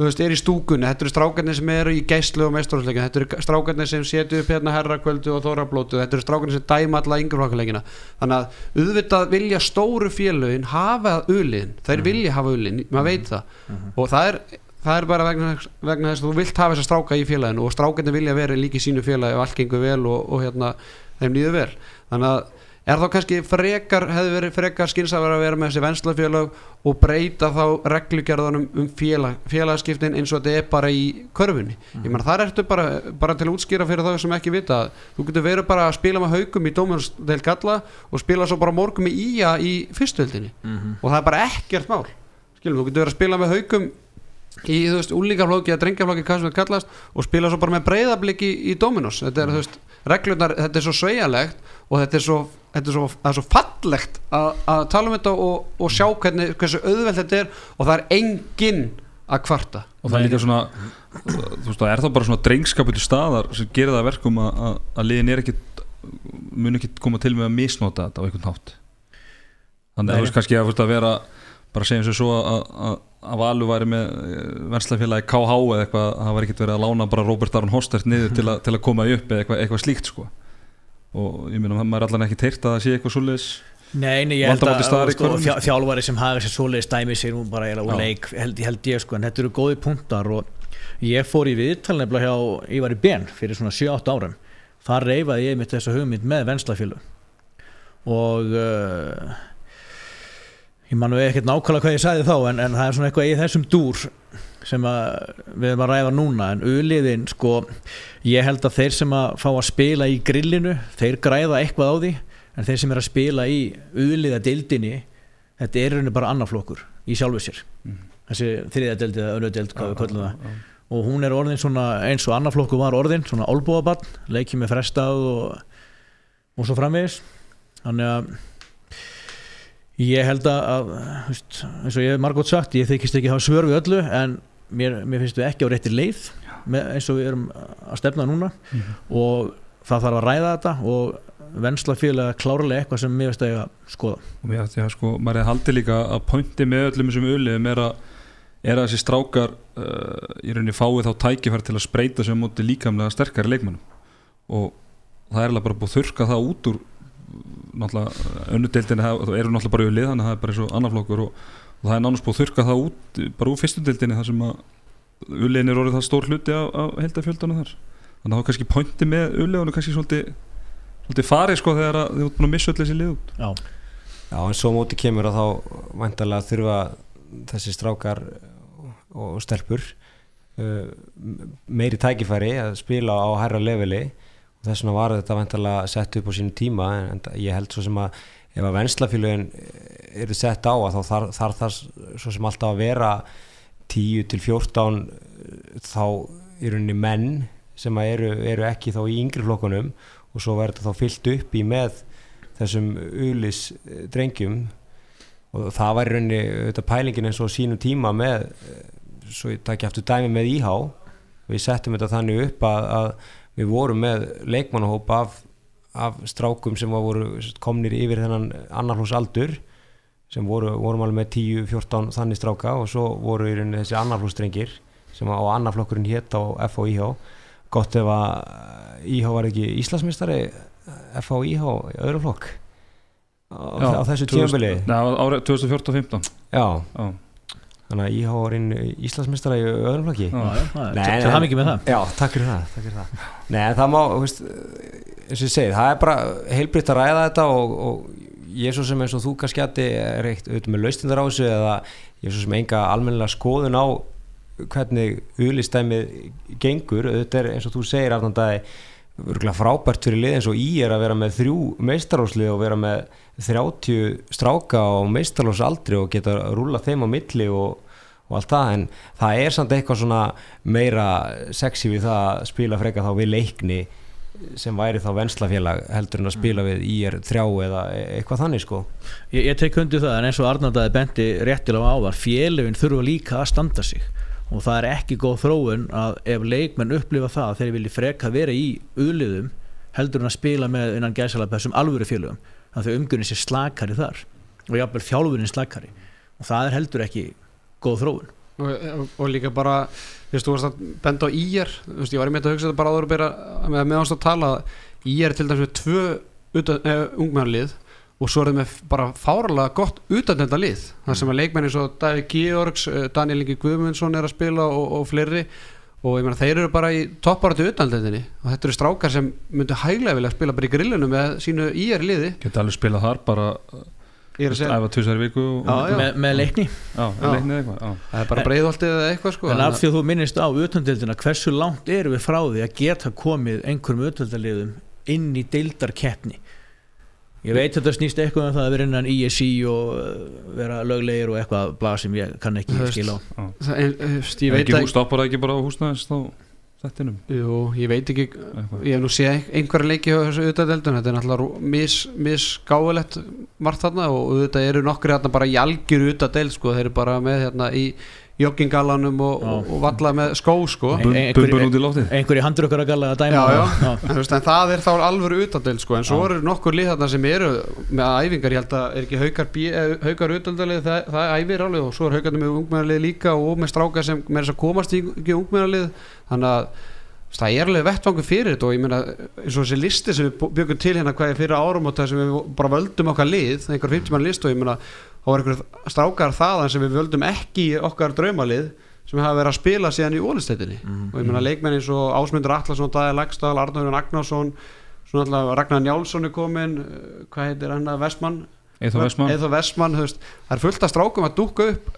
veist, er í stúkunni, þetta eru strákarnir sem eru í gæslu og mestarhúsleikin, þetta eru strákarnir sem setju upp hérna herrakvöldu og þórablótu þetta eru strákarnir sem dæma alla yngreflokkuleikina þannig að auðvitað vilja stóru félögin hafa uliðin þeir vilja hafa uliðin, maður veit það. Og það er, það er bara vegna, vegna þess að þú vilt hafa þess að stráka í félaginu og strákarnir vilja vera líka í sínu félagi og allt gengur vel og, og hérna, þeim líður vel. Þannig að er þá kannski frekar hefði verið frekar skynsaður að vera með þessi venslafélag og breyta þá reglugerðunum um félag, félagskiptin eins og þetta er bara í körfunni? Ég menn þar ertu bara, bara til að útskýra fyrir þá sem ekki vita. Að þú getur verið bara að spila með haugum í dómarsdeild galla og spila svo bara morgum í ía í fyrstöldinni Mhm. og það er bara ekkert mál. Skilum, þú getur verið að spila með haugum í þú veist úlíkaflóki eða drengjaflóki hvað sem þetta kallast og spila svo bara með breyðabliki í, í Dominos. Þetta er þú veist reglurnar, þetta er svo sveigalegt og þetta er svo, þetta er svo, það er svo fallegt að, að tala um þetta og, og sjá hvernig, hversu auðveld þetta er og það er enginn að kvarta. Og það er líka svona þú veist það er þá bara svona drengskapur staðar sem gerir það að verkum að, að, að liðin er ekki mun ekki koma til með að misnota þetta á einhvern hátt. Þannig að þú veist kannski að, veist, að vera bara segjum sem svo að, að, að Valur væri með verslafélagi KH eða eitthvað, það var ekkert verið að lána bara Robert Aron Hostert niður til, að, til að koma upp eða eitthvað, eitthvað slíkt sko og ég meina maður er allan ekki teirt að það sé eitthvað svoleiðis. Nei, nei, ég held að í sko, þjálfari sem hafa sér svoleiðis dæmi sér nú bara eiginlega úr leik held, held ég sko, en þetta eru góði punktar og ég fór í viðtal nefnilega hjá Ívar í Ben fyrir svona 7-8 árum. Þar reyfaði ég mitt þessa hugmynd með venslafjölu og uh, ég man nú ekkert nákvæmlega hvað ég sagði þá en, en það er svona eitthvað í þessum dúr sem að við erum að ræða núna. En auðliðin sko ég held að þeir sem að fá að spila í grillinu þeir græða eitthvað á því en þeir sem er að spila í auðliða deildinni þetta er rauninu bara annarflokkur í sjálfu sér. Þessi þriða deildi eða önnur deild hvað við köllum það. og hún er orðin svona eins og annarflokkur var orðin svona olbúabann, leikið með frestað og, og svo framvegis. Þannig að ég held að, að veist, eins og ég hef margótt sagt ég þykist ekki hafa svör við öllu en mér, mér finnst við ekki á rétti leið með, eins og við erum að stefna núna. Og það þarf að ræða þetta og vensla félaga klárlega eitthvað sem mér veist að ég að skoða. Og mér ætti að sko, maður er haldið líka að pointi með öllum þessum uliðum er að er að þessi strákar uh, í rauninni fáið þá tækifæri til að spreita sem móti líkamlega sterkari leikmannum og það er alveg bara búið að þurka það út úr náttúrulega önnudeildinni það eru náttúrulega bara ulið þannig að það er bara eins og annarflokkur og, og það er nánast búið að þurka það út bara úr fyrstudeildinni þar sem að uliðin er orðið það stór hluti af, af heldafjöldana þar. Þannig að það er kannski pointi með uliðunum kannski svolítið, svolítið farið sko þegar að þið út búin að missa öll þessi lið út. Já, Já, en svo móti kemur að þá væntalega þurfa þessi strákar og stelpur uh, meiri tækifæri að spila á hærra leveli þess vegna var þetta væntalega sett upp á sínu tíma en, ég held svo sem að ef að venslafélugin eru sett á þá þarf þar, þar svo sem alltaf að vera 10 til 14 þá í rauninni menn sem eru, eru ekki þá í yngri flokkunum og svo verður þetta þá fyllt upp í með þessum ulis drengjum og það var rauninni auðvitað pælingin eins og sínum tíma með eh, svo ég takk aftur dæmi með íhá við settum þetta þannig upp að, að við vorum með leikmannahóp af, af strákum sem voru komnir yfir þennan annarhús aldur sem voru, vorum alveg með 10-14 þannig stráka og svo voru í rauninni þessi annarhúsdrengir sem á annarflokkurinn hétt á F og IH gott ef að IH var ekki Íslandsmystari F og IH í öðru flokk á, á þessu árið 2014-15 já, Já. Þannig að IH var inn Íslandsmystara í öðru flokki. Það er mikið með það. Já, takk fyrir það, takk fyrir það. Nei, það má, veist, eins og ég segi, það er bara heilbritt að ræða þetta og, og ég er svo sem eins og þú kannski að er eitt auðvitað með laustindar á þessu eða ég er svo sem enga almennilega skoðun á hvernig ulistæmið gengur, auðvitað er eins og þú segir aftan dagi, örgulega frábært fyrir lið eins og í er að vera með þrjú meistaróslið og vera með 30 stráka á meistarósaldri og geta rúla þeim á milli og og allt það. En það er samt eitthvað svona meira sexy við það að spila freka þá við leikni sem væri þá venslafélag heldur en að spila við í er þrjá eða e- eitthvað þannig sko. Ég, ég tek undir það en eins og Arnaldaði bendi réttilega á það félöfin þurfa líka að standa sig og það er ekki góð þróun að ef leikmenn upplifa það að þeir vilji freka vera í uðliðum heldur en að spila með innan gæsalapa þessum alvöru félögum þannig að umgjörnin sé slakari þar og jafnvel þjálfunin slakari. Og það er heldur ekki góð þróun. Og, og, líka bara þú veist, þú varst að benda á íjar þú veist, ég var í með að hugsa þetta bara áður að byrja með meðanst að tala. Íjar til dæmis með tvö eh, ungmennlið og svo er það með bara fáralega gott utandenda lið. Þar sem að leikmenni svo Davíð Georgs eh, Daniel Ingi Guðmundsson er að spila og, og fleiri. Og ég meina þeir eru bara í topparatu utandendinni og þetta eru strákar sem myndu hæglega vilja spila bara í grillinu með sínu íjar liði. Geta alveg spilað þar bara æfa tvisar í viku og, Já, já. með, með leikni. Já, já. það er bara breiðholtið eða eitthvað sko. En af því að þú minnist á utandildina hversu langt erum við frá því að geta komið einhverjum utandaliðum inn í deildarkeppni Ég veit þetta snýst eitthvað um það að vera innan ISI og uh, vera löglegir og eitthvað blað sem ég kann ekki Þú veist, skila á Það, en, þú veist, ég Er veit ekki, ekki stoppar ekki bara á húsnæðis þá þettinum Jú, ég veit ekki eitthvað. Ég hef nú séð einhverja leiki á þessu auðvitaðdeldun Þetta er náttúrulega mis, misgáðulegt margt þarna og auðvitað eru nokkri þarna bara í algjör auðvitaðdeld sko. þeir eru bara með hérna í joggingallanum og, og, og valla með skó sko. Bumbun út í loftið einhver í handrökkar að galla að dæma Já, já. veist, en það er þá alvöru auðvitaðdeld sko. en svo Já. eru nokkur lið þarna sem eru með æfingar, ég held að er ekki haukar, B- eh, haukar auðvitaðdeld það, það æfir alveg og svo er haukarnir með ungmennarlið líka og með stráka sem með þess að komast í, ungmennarlið þannig að það er alveg vettvangur fyrir þetta og ég meina eins og þessi listi sem við byggum til hérna hvað er fyrir árum og það sem við bara völdum okkar lið einhver 50 mann list og ég meina þá var einhver strákar þaðan sem við völdum ekki í okkar draumalið sem hafa verið að spila síðan í ólistættinni og ég meina leikmenn eins og Ásmundur Atlasson Dæði Lagstall, Arnóður Agnarsson svona alltaf Ragnar Njálsson er komin eh, hvað heitir hann að Vestmann. Eithor Vestmann það er fullt af strákum að dúkka upp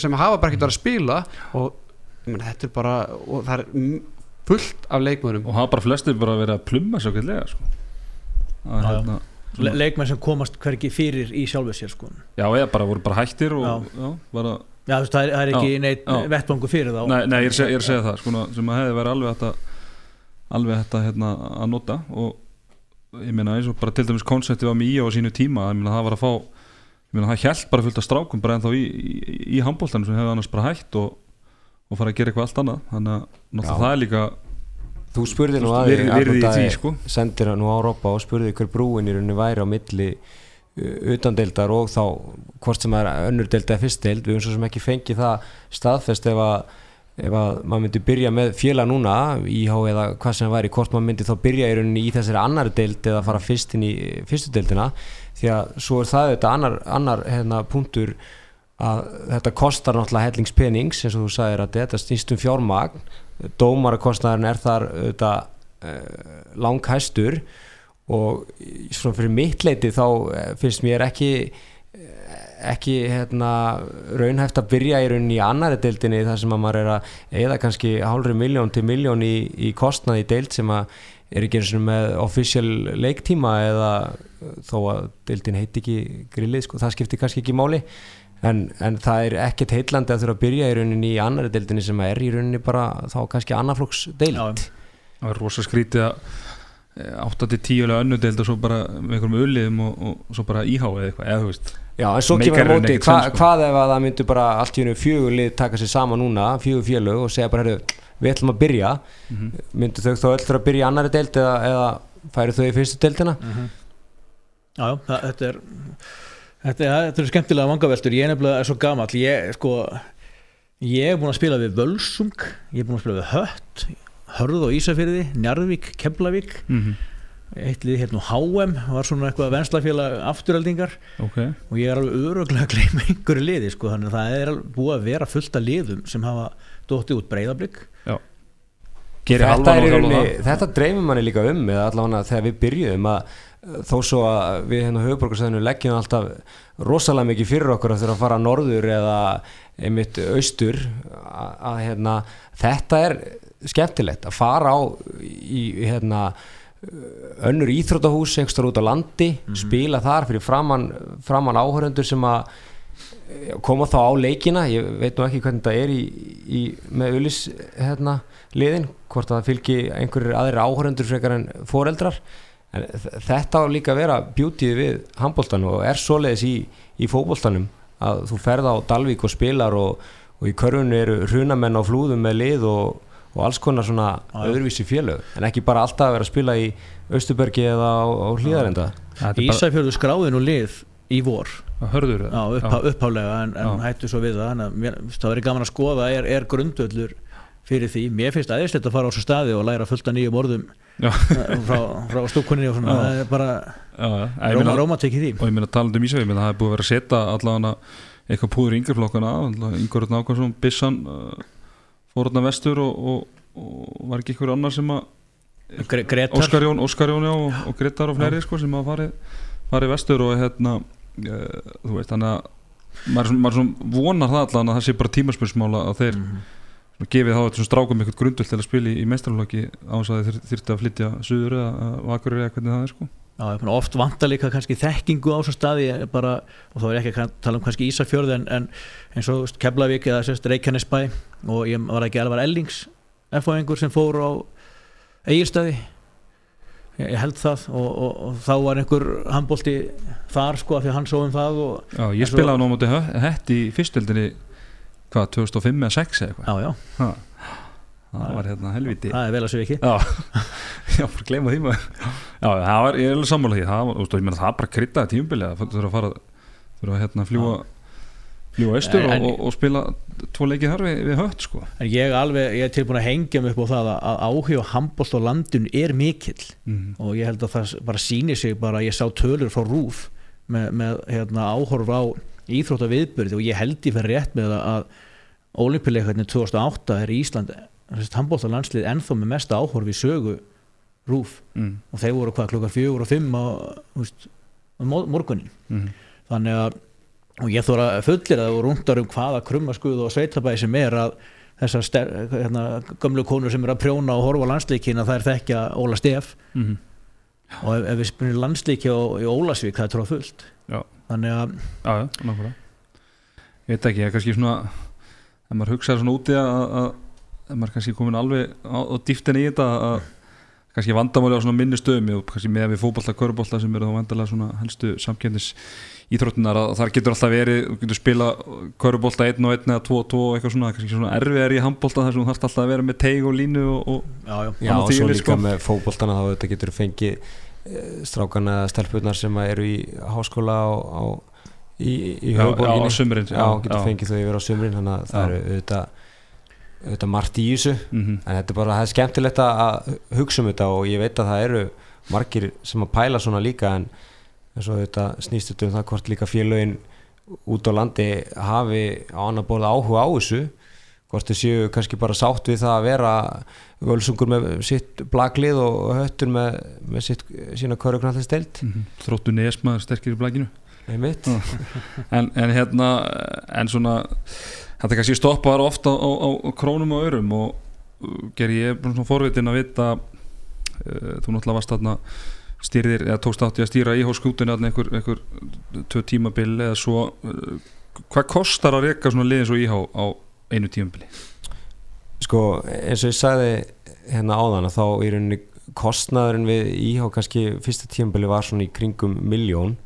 sem hafa bara ekkert verið að spila og ég meina, þetta er bara og það er fullt af leikmönnum. Og hafa bara flestir bara verið að plumma svo gætlega sko. að Já, já. hérna Le leikmenn sem komast hverki fyrir í sjálfu sér sko. já, eða bara voru bara hættir og Já. já, bara, Já, þú veist, það er, það er ekki neitt vettvangu fyrir þá. Nei, nei, ég er, er að segja það sko, sem að hefði verið alveg þetta alveg þetta hérna, að nota og ég meina eins og bara til dæmis konsepti var með í á sínu tíma ég meina það var að fá ég meina það hjælt bara fullt af strákum bara ennþá í, í, í handbóltanum sem hefði annars bara hætt og, og fara að gera eitthvað allt annað. Þannig að það er líka Þú spurði nú að sko. sendir nú á Rópa og spurði hver brúin í rauninni væri á milli utandeildar og þá hvort sem er önnur deild eða fyrst deild. Við höfum svo sem ekki fengið það staðfest ef að, ef að maður myndi byrja með félag núna íhá eða hvað sem væri hvort maður myndi þá byrja í rauninni í þessari annari deild eða fara fyrst inn í fyrstu deildina. Því að svo er það þetta annar, annar hérna, punktur að þetta kostar náttúrulega hellingspenings eins og þú sagðir að þetta snýst um fjármagn dómarakostnaðurinn er þar þetta, uh, langhæstur og svona fyrir mitt leiti þá eh, finnst mér ekki eh, ekki hérna, raunhæft að byrja í rauninni í annari deildinni þar sem að maður er að eða kannski hálfri miljón til miljón í, í kostnað í deild sem að er ekki eins og með official leiktíma eða þó að deildin heiti ekki grillið sko, það skiptir kannski ekki máli en, en það er ekkert heitlandi að þurfa að byrja í rauninni í annari deildinni sem er í rauninni bara þá kannski annarflokks deild það er rosa skrítið að 8-10 eða önnu deild og svo bara með einhverjum ulliðum og, og svo bara íhá eða eitthvað, eða þú veist. Já, en svo kemur rauninni móti, hva, sko. hvað ef að það myndu bara allt í hennu fjögur lið taka sér saman núna, fjögur félög og segja bara, heyrðu, við ætlum að byrja. Mhm. myndu þau þá öll þurfa að byrja í annari deild eða, eða færi þau í fyrstu deildina? Já, já, það, þetta er þetta, er- þetta eru skemmtilega vangaveltur. Ég er nefnilega svo gamall. Ég, sko, ég er búin að spila við Völsung ég er búin að spila við Hött Hörð og Ísafyrði, Njarðvík, Keflavík. Mm eitt lið hérna HM var svona eitthvað venslafélag afturöldingar ok, og ég er alveg öruglega að gleyma einhverju liði sko, þannig að það er búið að vera fullt af liðum sem hafa dóttið út. Breyðablík gerir þetta, er þetta dreymir manni líka um eða allavega þegar við byrjuðum að þó svo að við hérna höfuborgarsæðinu leggjum alltaf rosalega mikið fyrir okkur að þurfa að fara norður eða einmitt austur að, að hérna, þetta er skemmtilegt að fara á í hérna önnur íþrótahús einhverstar út á landi spila þar fyrir framann, framann áhöröndur sem að eh, koma þá á leikina. Ég veit nú ekki hvernig þetta er í, í, með ulis hérna, liðin hvort að það fylgi einhverjir aðrir áhöröndur frekar en foreldrar en þetta á líka að vera beautyð við handbóltanum og er svoleiðis í, í fótbóltanum að þú ferð á Dalvík og spilar og, og í körfunni eru hrunamenn á flúðum með lið og, og alls konar svona já. öðruvísi félög. En ekki bara alltaf að vera að spila í Östubergi eða á, á hlýðarenda Þetta Ísafjörðu skráði nú lið í vor. Hörður. Já, upphá, upphálega en, en hættu svo við það. Það verður gaman að skoða er, er grundvöllur fyrir því, mér finnst aðeinslegt að fara á svo staði og læra fullt af nýjum orðum frá, frá stúkunni og svona, það er bara Já, já, ég róma, meina- róma tekið því. Og ég meina talandi um Ísafjörð, ég meina það er búið að vera að setja allavega eitthvað púður í yngreflokkana Ingurður Nákvæmsson, Bissan uh, fór þarna vestur og, og, og var ekki einhver annar sem að Gre Gretar Óskar Jón, Óskar Jón já, og, og Grettar og fleiri sko, sem að farið fari vestur og hérna uh, þú veist, þannig að maður, svona- maður svona vonar það allan að það sé bara tímaspörsmála að þeir mm. Gefið þá þessum strákum eitthvað grundvöld til að spila í, í mestralflokki á þess að þeir þyrfti að flytja suður eða vakur eða hvernig það er sko. Já, oft vantar líka kannski þekkingu á svo staði bara, og þá er ekki að tala um kannski Ísafjörð en, en eins og Keflavík eða sérst Reykjanesbæ og ég var ekki alveg Ellings F-fáingur sem fór á Egilstaði ég, held það og, og, og þá var einhver handbólti þar sko af því að hann svo um það og, Já, ég spilaði nú á móti hett í fyrstöldinni hvað, 2005 eða 6 eða eitthvað? Já, já, Ha. það var hérna helviti það er vel að segja ekki. Já, já, bara gleyma því maður. Já, það var, ég er alveg sammála því. Það, þú og ég meina það bara kryddaði tímabilið það þurfa að fara þurfa að hérna fljúa fljúa austur og, og, og spila tvo leikið þar við, við hött sko. En ég, alveg, ég er tilbúin að hengja mig upp á það að, að áhug á handbólt á landun er mikill. Mm. og ég held að það bara síni sig bara, ég sá tölur frá RÚF með, með hérna, áhorf á íþrótta viðbyrði og ég held ég fyrir rétt með að, að Ólimpileikarnir 2008 er í Ísland handbólta landslið ennþá með mesta áhorf í sögu RÚF Mm. og þeir voru hvað klukkar fjögur og fimm á, veist, á mor- morgunin Mm. þannig að og ég þóra fullir að og rúndar um hvaða krummaskuð og sveitabæði sem er að þessar hérna, gömlu konur sem er að prjóna og horfa á landslíkina það er þekkja Óla Stef Mm. og ef, ef við spyrum landslíki á, Ólasvík það er tróð fullt Já. Þannig að Já, já, Ég veit ekki, ég er kannski svona ef maður hugsaður svona úti að, að ef maður kannski komin alveg á, á dýftin í þetta að kannski vandamáli á svona minni stöðum og kannski með við fótbolta, körbólta sem eru þá vandalega svona helstu samkjöndis íþróttunar að þar getur alltaf verið þú getur spila körbólta einn og einn eða tvo og tvo og eitthvað svona, kannski svona erfiðar í handbólta þar sem þú þarfst alltaf að vera með teig og línu og, og já, já, Já, og svo líka sko. með fótboltana þá þetta getur fengið strákana eða stelpurnar sem eru í háskóla á, á, í, í höfuborginni á sumrin, já, getur fengið þau yfir á sumrin þannig að það eru auðvitað, auðvitað margt í þessu. Mm en þetta er bara, það er skemmtilegt að hugsa um þetta og ég veit að það eru margir sem að pæla svona líka en eins og þetta snýst þetta um það hvort líka félögin út á landi hafi á annar borð áhuga á þessu hvort þau séu kannski bara sátt við það að vera völsungur með sitt blaglið og höttur með, með sitt, sína körugnáttið steilt þróttu nesmaður sterkir í einmitt. En, en hérna en svona þetta kannski stoppar ofta á, á, á krónum og örum og uh, ger ég bara svona forvitin að vita uh, þú náttúrulega varst þarna stýrðir eða tókst átti að stýra í hóskútinu einhver, einhver tvö tímabil eða svo uh, hvað kostar að reyka svona liðin svo íhá á einu tímabili. Sko eins og ég sagði hérna áðan að þá í rauninni kostnaðurinn við íhá kannski fyrsta tímabili var svona í kringum miljón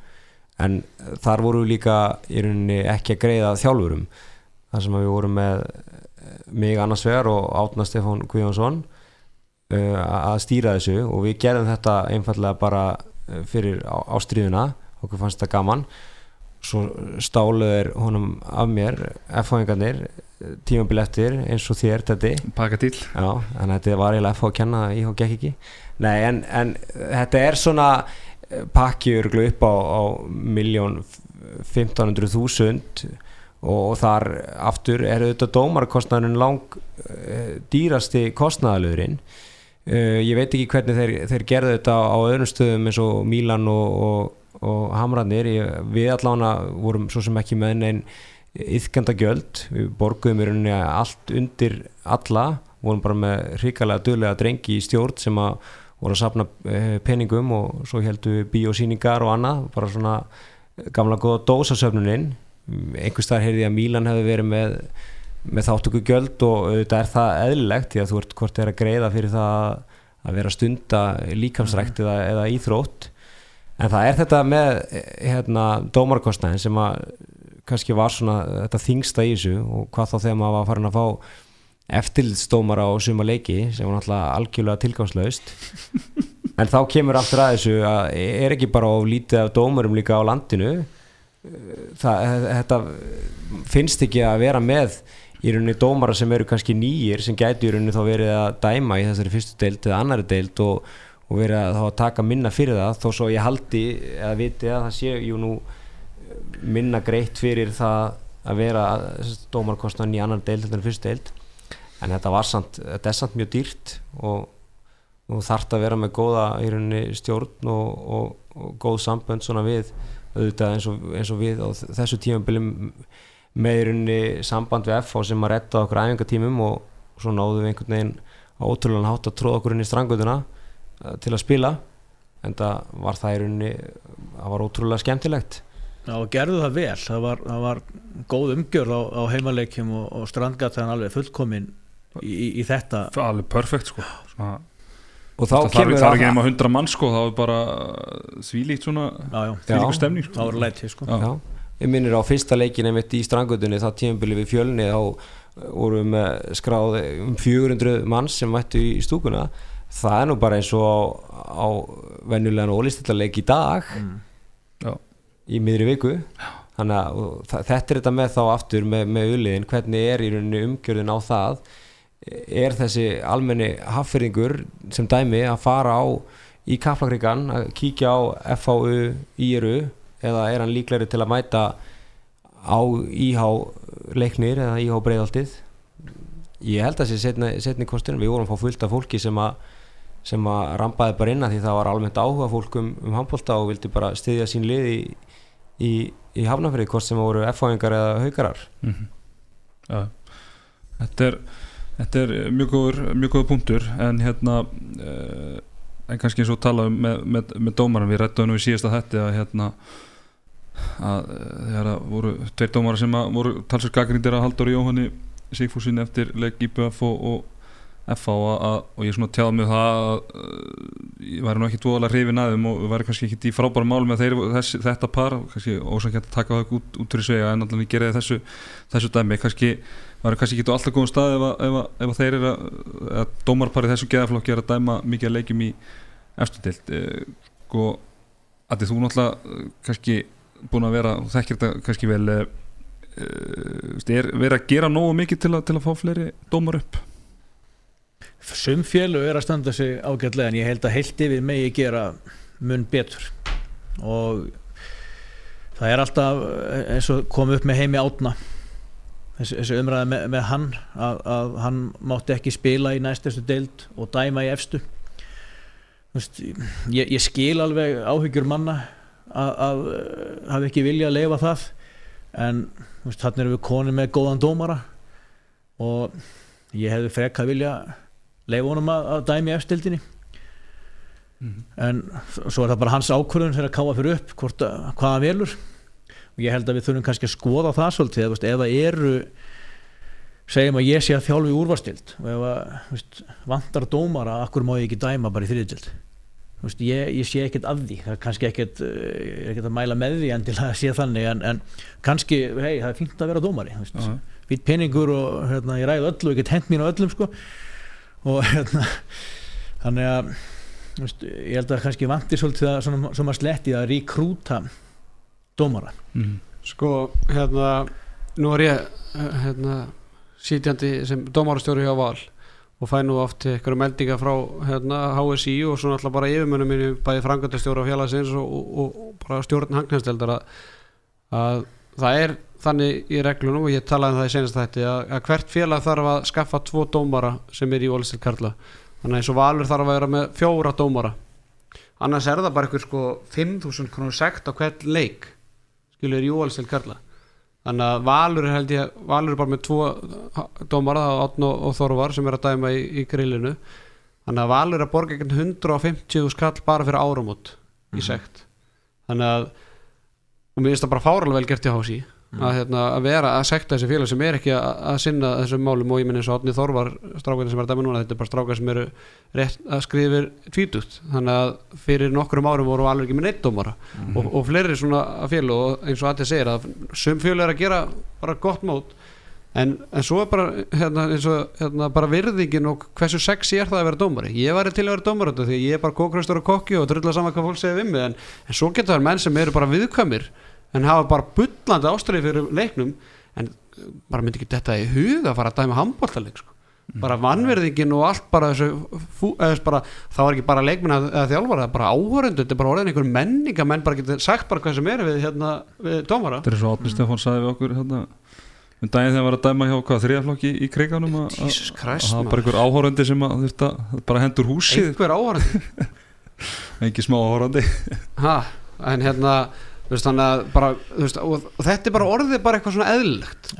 en þar voru líka í rauninni ekki að greiða þjálfurum. Þar sem við vorum með eh, mig annars vegar og Átna Stefán Guðjónsson uh, að stýra þessu og við gerðum þetta einfallega bara eh, fyrir á, ástríðuna okkur fannst þetta gaman. Svo stáluður honum af mér F-fáingarnir tímabil eftir eins og þér þetta pakka til Já, þannig að þetta var eiginlega F að kenna að IH gekk ekki Nei, en, en þetta er svona eh, pakki örglu upp á, á miljón 1500.000 og þar aftur er auðvitað dómarkostnaðurinn lang uh, dýrasti kostnaðalöðurinn uh, ég veit ekki hvernig þeir, þeir gerðu þetta á öðrum stöðum eins og Mílan og, og, og Hamrarnir. Ég- við allána vorum svo sem ekki með neinn yðkenda gjöld, við borguðum í rauninni allt undir alla. Vorum bara með hrikalega döðlega drengi í stjórn sem að voru að sapna eh, peningum og svo heldur við bíósýningar og annað, bara svona gamla góða dósasöfnunin. Einhvers þar heyrði ég að Mílan hefði verið með með þáttöku gjöld og auðvitað er það eðlilegt því að þú ert hvort er að greiða fyrir það að vera stunda líkamsrækt eða, eða íþrótt. En það er þetta með eh, hérna, dómarkostnæðin sem að kannski var svona þetta þingsta í þessu og hvað þá þegar maður var farin að fá eftirlitsdómara á suma leiki sem var náttúrulega algjörlega tilgangslaust. En þá kemur aftur að þessu að er ekki bara of lítið af dómurum líka á landinu? Það, þetta finnst ekki að vera með í rauninni dómara sem eru kannski nýjir sem gæti í rauninni þá verið að dæma í þessari fyrstu deild eða annari deild og, og verið að, þá að taka minna fyrir það þó svo ég haldi eða viti að það sé jú nú minna greitt fyrir það að vera dómarkostnan í annar deild en fyrstu deild. En þetta var samt, þetta er samt mjög dýrt og, og þarft að vera með góða í rauninni stjórn og, og, og góð sambönd svona við auðvitað eins og, eins og við á þessu tímabili með í rauninni samband við FH sem að retta okkur æfingatímum og svo náðu við einhvern veginn á ótrúlega hátt að tróða okkur inn í strangutuna til að spila. En það var það í rauninni það var ótrúlega skemmtilegt Já, og gerðu það vel, það var, það var góð umgjörð á, á heimaleikjum og, og strandgatan alveg fullkomin í, í, í þetta alveg perfekt sko Svona, og þá það kemur það er að ekki nema 100 mann sko þá er bara þvílíkt svona Já, já, þvílíku stemning það sko. var læti sko. Já. Já, ég minnir á fyrsta leikin einmitt í strangutunni, það tímabili við fjölni þá vorum við skráð um 400 manns sem mættu í stúkuna það er nú bara eins og á, á venjulegan ólistillaleik í dag Mm. Já. Í miðri viku. Þannig að þetta er þetta með þá aftur með, með uliðin, hvernig er í rauninni umgjörðin á það? Er þessi almenni haffyrringur sem dæmi að fara á í Kaplakrigan að kíkja á FHU, IRU eða er hann líklegri til að mæta á IH leiknir eða IH breiðaltið ég held að þessi setni, setni kostin við vorum að fá fullt af fólki sem að sem að rampaði bara inn að því það var almennt áhuga fólk um, um handbólta og vildi bara styðja sín lið í, í, í hafnafrið hvort sem voru F-fáingar eða haugarar Mhm. Já. þetta er þetta er mjög góður, mjög góður punktur en hérna uh, en kannski eins og tala um með, með, með dómaran við rættum nú í síðasta hætti að hérna að eh, það voru tveir dómara sem voru talsvöld gaggrindir að Halldóri Jóhanni Sigfúsin eftir leik IBF og, og FH að, að, og ég svona tjáði mig það að uh, ég væri nú ekki dvoðalega hrifin aðeim og væri kannski ekki í frábæra mál með þeir, þess, þetta par kannski ósangjönd að taka það út, út fyrir svega en allan ég gerði þessu, þessu dæmi kannski væri kannski ekki á alltaf góðum stað ef, ef, ef að þeir eru að, dómarparið þessu geðaflokki er að dæma mikið að leikjum í eftirdild eh, sko að þú náttúrulega eh, kannski búin að vera, þekkir þetta kannski vel eh, eh, er verið að gera nógu mikið til að, til að fá fleiri dómar upp Sum fjölu er að standa sig ágætlega en ég held að heilt yfir megi gera mun betur. Og það er alltaf eins og kom upp með heimi átna þessi umræða með, með hann að, að hann mátti ekki spila í næstustu deild og dæma í efstu. Þú veist, ég, ég skil alveg áhyggjur manna að, eh, hafa ekki vilja að leifa það en þannig erum við konið með góðan dómara og ég hefði frekka vilja leifa honum að, að dæmi efstildinni en svo er það bara hans ákvörðun þegar að káfa fyrir upp hvort, að- hvað hann velur. Og ég held að við þurfum kannski að skoða það svolítið veist, það eru segjum að ég sé að þjálfi úrvarstild og ef að veist, vantar dómara akkur má ég ekki dæma bara í þriðdild Veist, ég, ég sé ekkert af því. Það er kannski ekkert, eh, er ekkert að mæla með því en til að sé þannig en, en kannski, hei, það er fínt að vera dómari veist. Já. fýtt peningur og hérna, ég ræði öllu get hent mín á öllum sko. Og hérna þannig að þú veist, ég held að kannski vantir svolítið að, svona, svona sletti að rekrúta dómara mm. Sko, hérna nú er ég hérna, sítjandi sem dómarastjóri hjá Val og fæ nú oft eitthvað meldinga frá hérna, HSI og svona alltaf bara yfirmönnum minni bæði frangöndastjóra félagsins og, og, og, og bara stjórn hangnasteldar að, að það er þannig í reglunum og ég talaði um það í senast þætti að, að hvert félag þarf að skaffa tvo dómara sem er í Ólistil Karla. Þannig eins og Valur þarf að vera með fjóra dómara. Annars er það bara eitthvað sko 5.000 krónur sekt á hvern leik skilur í Ólistil Karla. Þannig að Valur held ég Valur er bara með tvo dómara Átn og, og Þorvar sem er að dæma í, í grillinu. Þannig að Valur er að borga ekkert 150 skall bara fyrir áramót í sekt. Þannig að og mér finnst það bara fáralega vel gert í. hási að, hérna, að vera að sekta þessi félag sem er ekki að, að sinna þessum málum. Og ég minn eins og Átni Þorvar strákandi sem er að dæma núna, þetta er bara strákandi sem eru rétt að skrifir tvítugt. Þannig að fyrir nokkrum árum voru alveg ekki með neitt dómara. Og, og fleiri svona félag og eins og Átni segir að sum félag er að gera bara gott mót. En, en svo er bara, hérna, eins og, hérna, bara virðingin og hversu sexy er það að vera dómari. Ég væri til að vera dómari því ég er bara kókraustur og kokki og drulla saman hvað fólk segir við mig. En, en svo geta það menn sem eru bara viðkvæmir en hafa bara bullandi ástæði fyrir leiknum en bara myndi ekki þetta í huga að fara að dæma handbóltaleik sko. bara vannverðingin og allt bara þessu fú, eða, bara, þá er ekki bara leikmenn að, að þjálfara, það er bara áhörundu þetta er bara orðin einhver menninga, menn bara getur sagt bara hvað sem er við, hérna, við dómara. Þetta er svo Átni Stefán sagði við okkur hérna, um daginn þegar hann var að dæma hjá hvað þriðaflokki í kriganum að það var bara einhver áhórandi sem að þurft að bara hendur húsið. Einhver áhörundu ekki smá áhórandi ha, en hérna veist, þannig að bara, veist, og, og þetta er bara orðið bara eitthvað svona eðlilegt.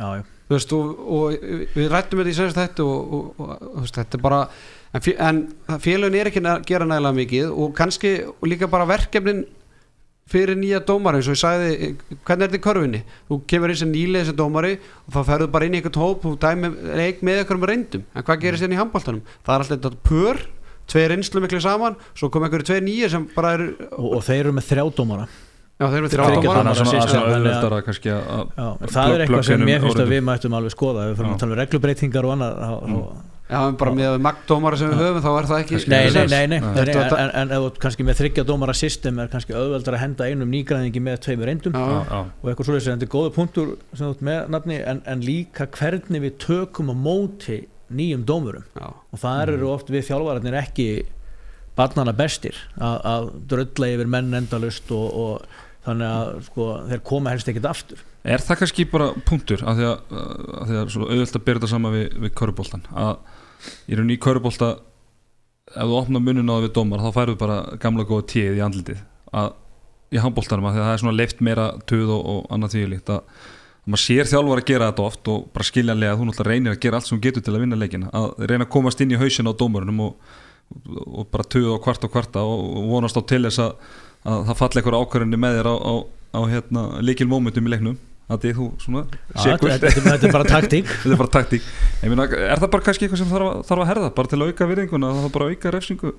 Og, og við rættum þetta í senast þetta og, og, og veist, þetta er bara en, fé- en félagin er ekki að gera nægilega mikið og kannski líka bara verkefnin fyrir nýja dómari eins og ég sagði, hvernig er þetta í körfunni? Þú kemur inn sem nýlega sem dómari og þá ferðu bara inn í eitthvað hóp og dæmi leik með einhverjum reyndum, en hvað gerist inn í handbóltanum það er alltaf þetta pör tveir reynslu miklu saman, svo kom einhverju tveir nýja sem bara eru, og, og þeir eru með þrjá dómara já þeir eru Já, en Plug- það er eitthvað sem mér finnst að við mættum alveg skoða ef við fyrir að tala um reglubreitingar og annað já, en bara með magdómara sem við höfum þá er það ekki Nei, nei, Nei, nei, nei, nei. nei, Þetta- en, kannski með þryggja dómara system er kannski auðveldar að henda einum nýgræðingi með tveimur reyndum og eitthvað svoleiðis en þetta er góða punktur sem þú ert með nafni en, en líka hvernig við tökum á móti nýjum dómurum. Já. og það eru oft við þjálfararnir ekki barnana bestir að, að drölla yfir menn endalust og, og þannig að sko, þeir koma helst ekkert aftur. Er það kannski bara punktur af því að, að, því að svona auðvelt að byrja þetta sama við, við köruboltan að í rauninni í körubolta ef þú opnar munin á það við dómar þá færðu bara gamla góða tíð í andlitið að í handboltanum að að það er svona leift meira töð og, og annað því líkt að, að maður sér þjálfar að gera þetta oft og bara skiljanlega að þú náttúrulega reynir að gera allt sem þú getur til að vinna leikina að reyna að komast inn í hausin á dómarunum og, og bara töð og kvart og kvarta og vonast á til þess að, að það falli eitthvað ákvarðinni með þér á, á, á hérna, líkil mómentum í leiknum. Að því þú svona þetta, er bara taktík. Þetta er bara taktík. Ég meina, er það bara kannski eitthvað sem þarf þarf að herða bara til að auka virðinguna, það þarf bara auka refsingu?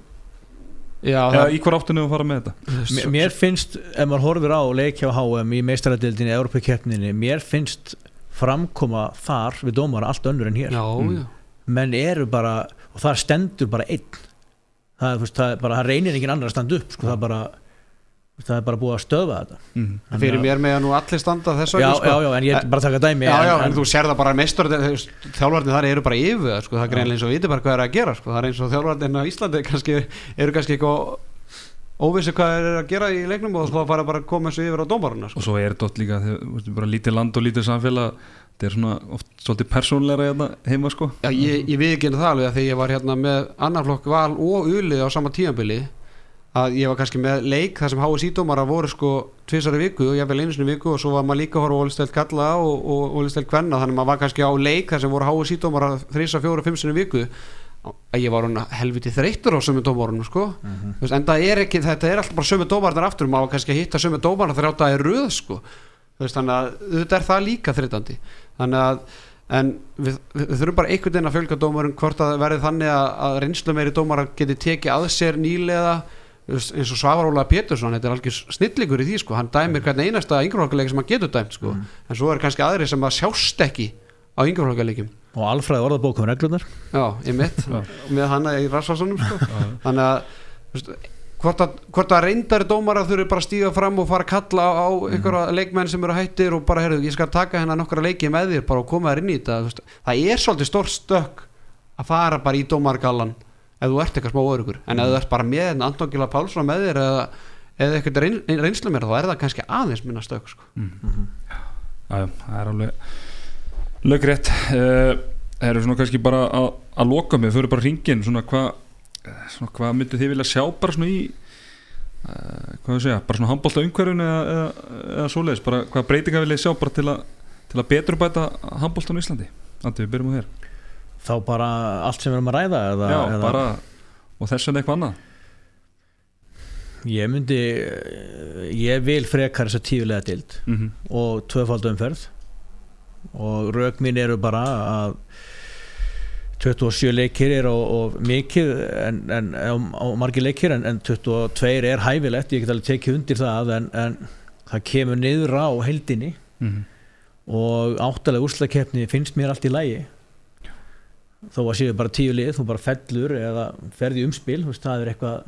Já, eða það, í hver áttinu að fara með þetta? Mér, mér finnst, ef maður horfir á leik hjá HM í meistaradildinni, Európa-keppninni mér finnst framkoma þar við dómara allt önnur en hér. Já, Mm. já. menn eru bara, og það stendur bara einn. Það, er, þú það, er bara, það reynir engin annar að standa upp sko, það, bara, það er bara búið að stöða þetta mm. En fyrir mér með að nú allir standa þess já, vegna sko. já, já, en ég er bara að taka dæmi Já, já, en, en þú sér það bara meistur þjálfarnir þar eru bara yfir það, sko, það er greinlega eins og viti bara hvað er að gera sko. það er eins og þjálfarnir á Íslandi kannski, eru kannski eitthvað óvissi hvað er að gera í leiknum og þá fara bara að koma þessu yfir á dómaruna sko. og svo er þetta líka þú veist, bara lítið land og lítið samfélag þetta er svona oft svolítið persónleira hérna heima sko Já, ég, ég við ekki það alveg að þegar ég var hérna með annar flokk val og ulið á sama tímabili að ég var kannski með leik þar sem HSI dómara voru sko tvisari viku og ég vel einu sinni viku og svo var maður líka að horfa ólistelt kalla og, og ólistelt kvenna þannig að maður var kannski á leik þar sem voru HSI dómara þrisa, fjóra, fimm sinni viku. Að ég var helviti þreyttur á sömu dómarunum sko. Mm -hmm. en það er ekki, þetta er alltaf bara sömu dómarnar aftur maður var kannski að hitta sömu dómarnar þrjáta í röð sko. Veist, þannig að þetta er það líka þreytandi. Þannig að en við, við, við þurfum bara einhvern veginn að fjölga dómarum hvort að verði þannig að, að reynslu meiri dómara geti tekið að sér nýlega eins og Svavar Óla Pétursson þetta er algjör snillingur í því sko. Hann dæmir hvern einasta yngreflokkuleik sem hann getur dæmt sko. En svo er kannski aðri sem að sjást ekki á yngreflokkuleikum og alfræði orðabók um reglunar já, ég mitt með hana í Rassvarssonum sko. þannig að hvort að, að reyndari dómara þurfi bara að stíga fram og fara að kalla á, á einhverja leikmenn sem eru hættir og bara, heyrðu, ég skal taka hennar nokkra leiki með þér bara og koma þér inn í þetta það er svolítið stórt stökk að fara bara í dómargallan ef þú ert eitthvað smá örugur en ef þú ert bara með hennar Anton Gila Pálsson með þér eða, eða eitthvað reyn, reynslu mér þá er það kannski aðeins minna stökk sko. Já, já, það er alveg lögrétt uh, Það eru svona kannski bara að, að loka mig, þau eru bara ringin svona hvað hvað myndu þið vilja sjá bara svona í uh, hvað þú segja, bara svona handbólta umhverfun eða, eða, eða svoleiðis, bara hvað breytinga vilja sjá bara til að, til að betur bæta handbóltan í Íslandi, Andi, við byrjum á þér þá bara allt sem við erum að ræða eða, Já, eða, bara, og þess vegna eitthvað annað? Ég myndi ég vil frekar þess að tíulega dild mm -hmm. og tvöfald umferð. Og rauk mín eru bara að 27 leikir er og, og mikið en, en, og margir leikir en, en 22 er hæfilegt. Ég get alveg tekið undir það en, en það kemur niður á heldinni Mm -hmm. og áttalega úrslakeppni finnst mér allt í lægi þó að séu bara tíu lið þú bara fellur eða ferði umspil það er eitthvað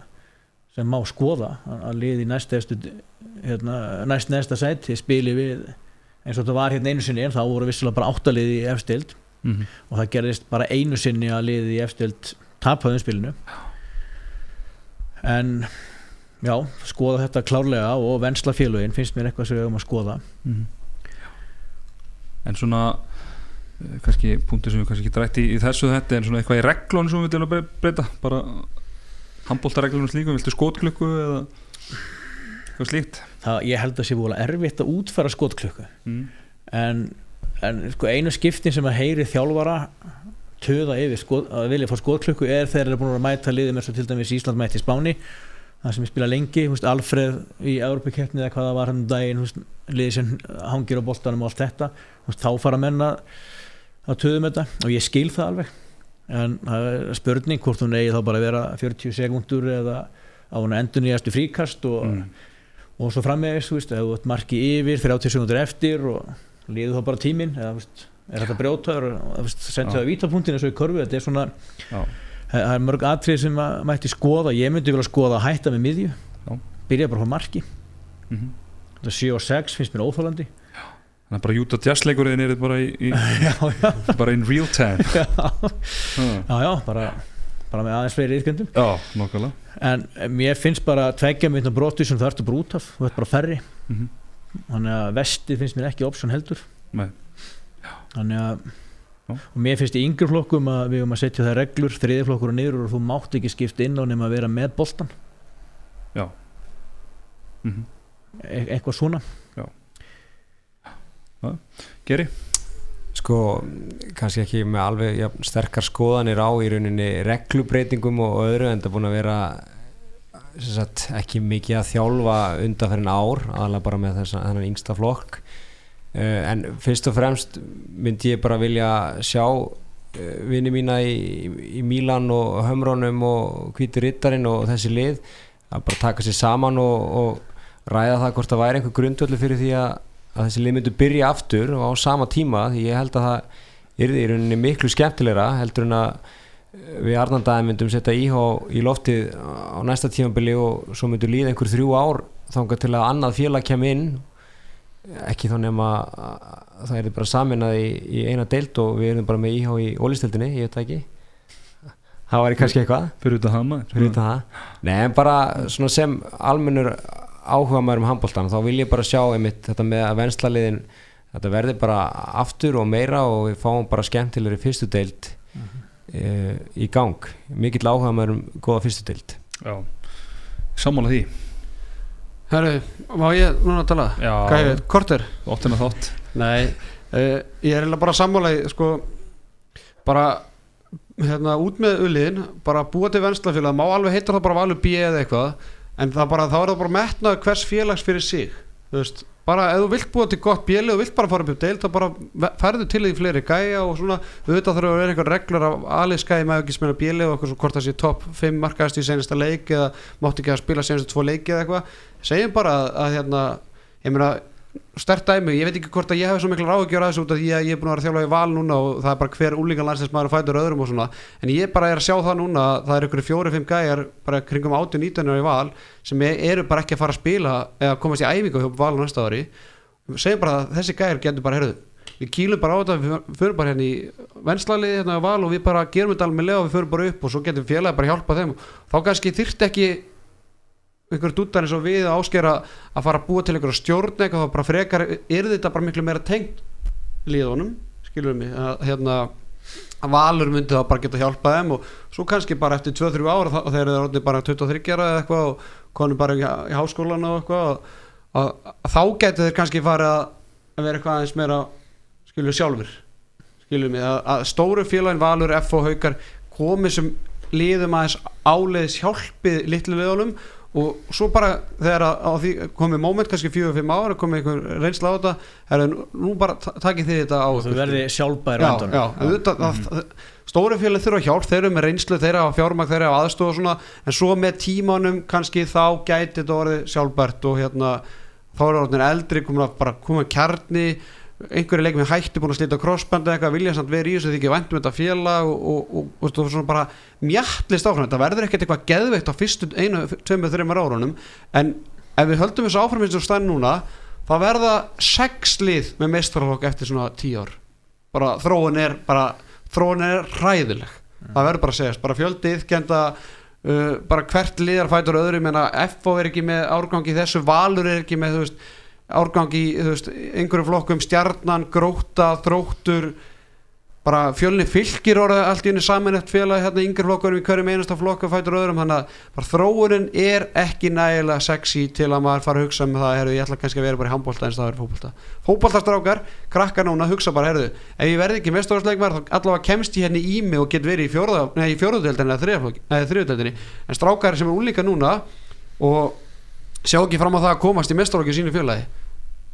sem má skoða að lið í næst hérna, næst næsta sæti spili við eins og þetta var hérna einu sinni en þá voru vissulega bara áttalið í efstild Mm -hmm. og það gerðist bara einu sinni að liðið í efstild tapaðum spilinu en já, skoða þetta klárlega og vensla félögin finnst mér eitthvað sem við höfum að skoða Mhm. En svona kannski punktur sem við kannski ekki drætti í, í þessu þetta en svona eitthvað í reglunum sem við viljum bre- breyta bara handbóltareglunum slíkum, viltu skotklukku eða eitthvað slíkt? Það, ég held að sé búin erfitt að útfæra skotklukku. Mm. en, en sko, einu skiptin sem að heyri þjálfara töða yfir skot, að vilja fá skotklukku er þegar þeir eru búin að mæta liðum eins og til dæmis Ísland mætti í Spáni það sem ég spila lengi, þú veist, Alfreð í Európa-keppni eða hvað það var hann um daginn þú veist, liðið sem hangir á boltanum og allt þetta. Veist, þá fara menna að töðum þetta og ég skil það alveg. En það er spurning hvort hún eigi þá bara að vera 40 sekundur eða á hún endur nýjastu fríkast og, og svo framvegis, þú veist, eða þú ert marki yfir 30 sekundur eftir og liður þá bara tíminn eða, veist, er þetta brjótaður og sendið það vítapunktin eins og í körfu þetta er svona, Já. það er mörg atrið sem að mætti skoða, ég myndi vilja skoða að hætta með miðju, Já. byrja bara á marki. Mhm. þetta 7 og 6 finnst mér óþólandi Þannig að bara Utah Jazz leikurinn er bara í, í já, já, bara in real time. Já, Já, já, já bara, bara með aðeins fleiri yfirkendum Já, nokkulega en mér finnst bara að tveggja minna broti sem það ertu bara út af, þú ert bara færri. Mhm. þannig að vestið finnst mér ekki option heldur. Nei. þannig að Já. og mér finnst í yngri flokkum að við höfum að setja það reglur þriði flokkur og niður og þú mátt ekki skipta inn á nema að vera með boltan Mhm. e eitthvað svona Geri? sko kannski ekki með alveg ja, sterkar skoðanir á í rauninni reglubreitingum og öðru en það er búin að vera sagt, ekki mikið að þjálfa undanferðin ár aðalega bara með þessa, þennan yngsta flokk uh, en fyrst og fremst myndi ég bara vilja sjá uh, vini mína í, í Mílan og Hömrónum og Hvíti Rittarinn og þessi lið að bara taka sér saman og, og ræða það hvort það væri einhver grundvöldu fyrir því að að þessi lið myndu byrja aftur og á sama tíma því ég held að það yrði í rauninni miklu skemmtilegra heldur en að eh, við Arnandæði myndum setja íhá í loftið á næsta tímabili og svo myndu líða einhver þrjú ár þángar til að annað félag kem inn. Ekki þá nema að það er bara saminað í, í eina deild og við erum bara með íhá í ólistildinni, ég veit ekki. Það væri kannski eitthvað. Fyrir út að hama það Nei, bara sem almennur áhuga maður um handbóltan þá vil ég bara sjá einmitt þetta með að venslaliðin þetta verði bara aftur og meira og við fáum bara skemmtilegri fyrstu deild e, í gang. Mikill áhuga maður um góða fyrstu deild. Já. Sammála því. Herru, má ég núna að tala? Já. Hvað ég veit, korter? Óttina þátt. Nei, uh, ég er eiginlega bara sammálaði sko, bara hérna út með uliðin bara búa til venslafélag, má alveg heitar það bara valur B eða eitthvað, en það bara, þá er það bara metnað hvers félags fyrir sig þú veist, bara ef þú vilt búa til gott bjeli og vilt bara fara upp upp deil, þá bara ferðu til því fleiri gæja og svona. Auðvitað þurfa að vera eitthvað reglur af aliðskæði með ekki smena bjeli og eitthvað svo hvort það sé topp 5 markaðast í senasta leik eða mátt ekki að spila senastu tvo leiki eða eitthvað. Segjum bara að, að hérna ég meina stert dæmi, ég veit ekki hvort að ég hef svo mikla ráðugjör að þessu út af því að ég er búin að vera þjálfa í val núna og það er bara hver úlíkan landslæsmaður fætur öðrum og svona, en ég bara er að sjá það núna að það er ykkur fjóri-fimm gæjar bara kringum 18-19 í val sem e- eru bara ekki að fara að spila eða komast í æfingu hjá val næsta ári. Segjum bara að þessi gæjar getur bara heyrðu, við kýlum bara á þetta við förum bara hérna í venslaliði hérna á val og við bara gerum þetta alveg og við förum bara upp og svo getum félagi bara hjálpa þeim. Þá kannski þyrft ekki einhver dúttar eins og við að áskera að fara að búa til einhverja stjórn eitthvað þá bara frekar er þetta bara miklu meira tengt liðunum, skilur mig að hérna valur myndi þá bara geta hjálpað þeim og svo kannski bara eftir 2-3 ára þá þeir eru bara 23 eða eitthvað og konum bara í, í háskólan og eitthvað að, að, að þá getur þeir kannski fara að vera eitthvað aðeins meira skilur sjálfur skilur mig að, að stóru félagin valur F og haukar komið sem liðum aðeins áleiðis hjálpið litlu liðunum og svo bara þegar að, á því komið moment kannski 4-5 ára komið einhver reynsla á þetta er nú bara ta- takið þið þetta á þú verði sjálfbæri stóri félag þurfa hjálp, þeir eru með reynslu þeir eru á fjármag, þeir eru á aðstofa og svona en svo með tímanum kannski þá gæti þetta orðið sjálfbært og hérna þá eru orðin eldri, komin að bara koma kjarni, einhverju leikum við hætti búin að slita crossband eða eitthvað, vilja samt vera í þessu því ekki væntum þetta félag og, og, og, og, svona bara mjallist áfram, þetta verður ekkert eitthvað geðveikt á fyrstu einu, tveimur, þreimur árunum en ef við höldum þessu áfram eins og stæn núna, þá verða sex lið með meistarflokk eftir svona tíu ár. Bara þróun er bara þróun er hræðileg. Það verður bara að segjast, bara fjöldi yðkenda uh, bara hvert liðar fætur öðru menna FO er ekki með árgangi þessu Valur er ekki með þú veist, árgangi í veist, einhverjum flokkum stjarnan, gróta, þróttur bara fjölni fylgir orðið allt í henni saman eftir félag hérna yngri flokkurum í hverjum einasta flokku fætur öðrum þannig að þróunin er ekki nægilega sexy til að maður fara að hugsa með það herðu, ég ætla kannski að vera bara í handbólta eins og það er fótbólta fótbóltastrákar, krakka núna hugsa bara herðu, ef ég verði ekki mestóðarsleikmar þá allavega kemst ég henni í mig og get verið í fjóruðdeldinni eða þriðudeldinni en strákar sem er úlíka núna og sjá ekki fram á það að komast í mestóðarsleikju sínu félagi?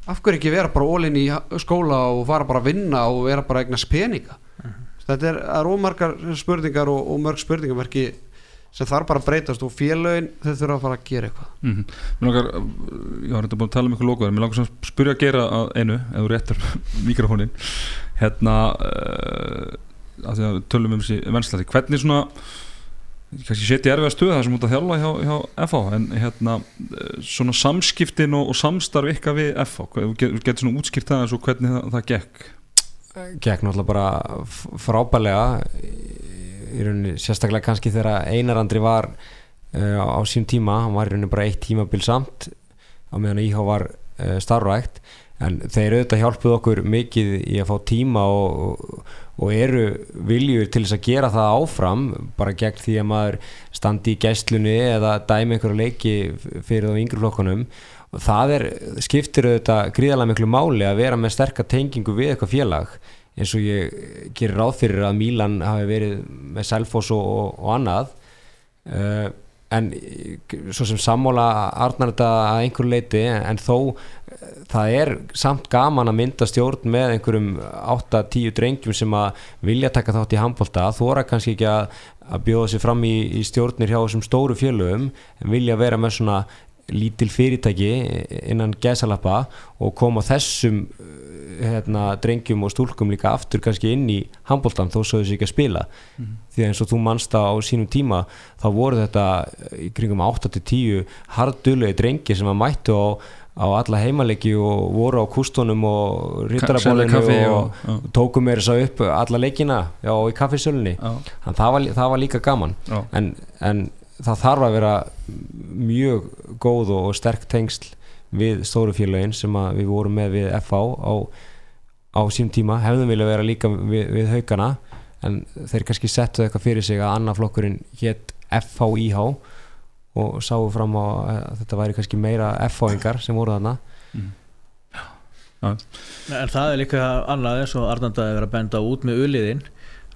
Af hverju ekki vera bara ólinn í skóla og fara bara að vinna og vera bara eignast peninga? Þetta er, er ómargar spurningar og, og mörg spurningamerki sem þarf bara að breytast og félögin þau þurfa að fara að gera eitthvað. Mm -hmm. langar, ég har þetta búin að tala um ykkur lokaður mér langar að spyrja að gera að einu þú réttur mikrofónin hérna uh, að því að tölum um þessi vennslæti hvernig svona kannski setja erfiða stuða það sem út að þjálfa hjá, hjá FH en hérna eh, svona samskiptin og, og samstarf ykkar við FH getur svona útskýrt það eins og hvernig það, það gekk? Gekk náttúrulega bara frábælega í rauninni sérstaklega kannski þegar einarandri var uh, á sín tíma, hann var í rauninni bara eitt tímabil samt á meðan Íhá var uh, starfrækt en þeir auðvitað hjálpuð okkur mikið í að fá tíma og, og eru viljur til þess að gera það áfram bara gegn því að maður standi í gæstlunni eða dæmi einhverju leiki fyrir þá yngri flokkanum það er, skiptir auðvitað gríðarlega miklu máli að vera með sterkar tengingu við eitthvað félag eins og ég gerir ráð fyrir að Mílan hafi verið með Selfos og, og, og annað. Uh, en svo sem sammála arnar þetta að einhverju leiti en, þó það er samt gaman að mynda stjórn með einhverjum 8-10 drengjum sem að vilja taka þátt í handbólta þóra kannski ekki að, að bjóða sér fram í, í stjórnir hjá þessum stóru fjölögum en vilja vera með svona lítil fyrirtæki innan gesalappa og koma þessum hérna, drengjum og stúlkum líka aftur kannski inn í handbóltan þó svo þessu ekki að spila. Mm -hmm. því að eins og þú mannst á sínum tíma þá voru þetta í kringum 8-10 hardulegi drengi sem að mættu á, á alla heimalegi og voru á kustunum og rittarabólinu og, og tóku mér þess að upp alla leikina já, í kaffisölunni. Það var, það var líka gaman. En, en það þarf að vera mjög góð og sterk tengsl við stórufélagin sem við vorum með við FH á, á sím tíma hefðum vilja vera líka við, við haugana en þeir kannski settu eitthvað fyrir sig að annaflokkurinn hétt FH-IH og sáu fram á að þetta væri kannski meira FH-ingar sem voru þarna mm. ja. En það er líka annað eins og Arnandaði verið að benda út með uliðin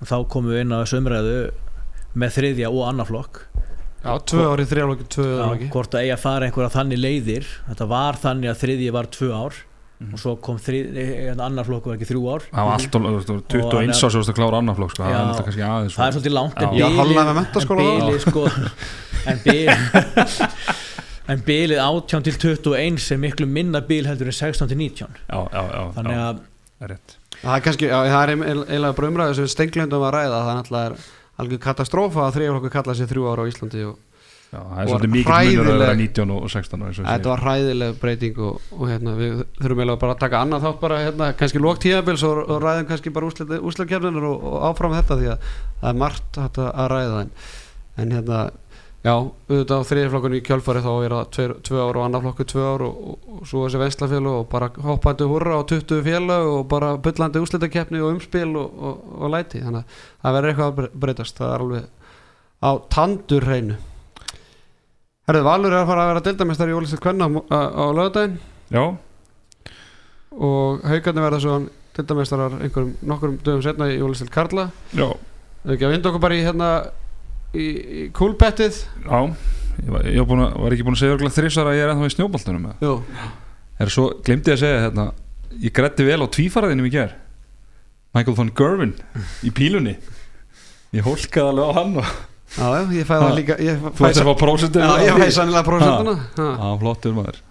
þá komum við inn á þessu umræðu með þriðja og annaflokk Já, tvö árið, þrjálflokki, tvö árið Hvort að eiga að fara einhverja þannig leiðir. Þetta var þannig að þriðji var tvö ár mm. og svo kom þrið, annar flokk var ekki þrjú ár. Það var alltaf 21 ás að klára annar flokk sko. já, það, er það er svolítið langt en bílið sko, en bílið en bílið 18 til 21 er miklu minna bíl heldur en 16 til 19 já, já, þannig að það er rétt. Það er kannski, það er eiginlega bara umræðið sem stenglundum að ræða það er náttúrulega alveg katastrófa að þrjaflokku kalla sér þrjú ára á Íslandi og, Já, það er svolítið mikið munur að vera 19 og 16 Þetta var hræðileg breyting og, og hérna, við þurfum eiginlega bara að taka annað þátt bara hérna, kannski lókt tíðabils og, og ræðum kannski bara úsleikjafnir og áfram þetta því að það er margt að ræða en, en hérna Já, auðvitað á þriðflokkunni í kjölfari þá er það tvö ár og annar flokku tvö ár og, og, og svo þessi venslafélag og bara hoppandi hurra á 20 félag og bara byllandi úslitakeppni og umspil og, og læti. Þannig að það verður eitthvað að breytast. Það er alveg á tandur hreinu Herðið Valur er að fara að vera dildamestari í Ólistil Kvenna á, á lögadaginn Já. Og haugarnir verða svo dildamestarar einhverjum nokkurum dögum setna í Ólistil Karla. Já. Þau ekki að vinda okkur bara í hérna í, kúlbettið Já, ég var, ég var, var ekki búin að segja þrjusar að ég er ennþá í snjóboltunum er svo, glemdi ég að segja hérna, ég gretti vel á tvífaraðinum í ger Michael von Gervin í pílunni. Ég hólkaði alveg á hann og Já, já, ég fæði það líka Þú ætti að fá prósendur Já, ég fæði sannilega prósenduna Já, flottur maður.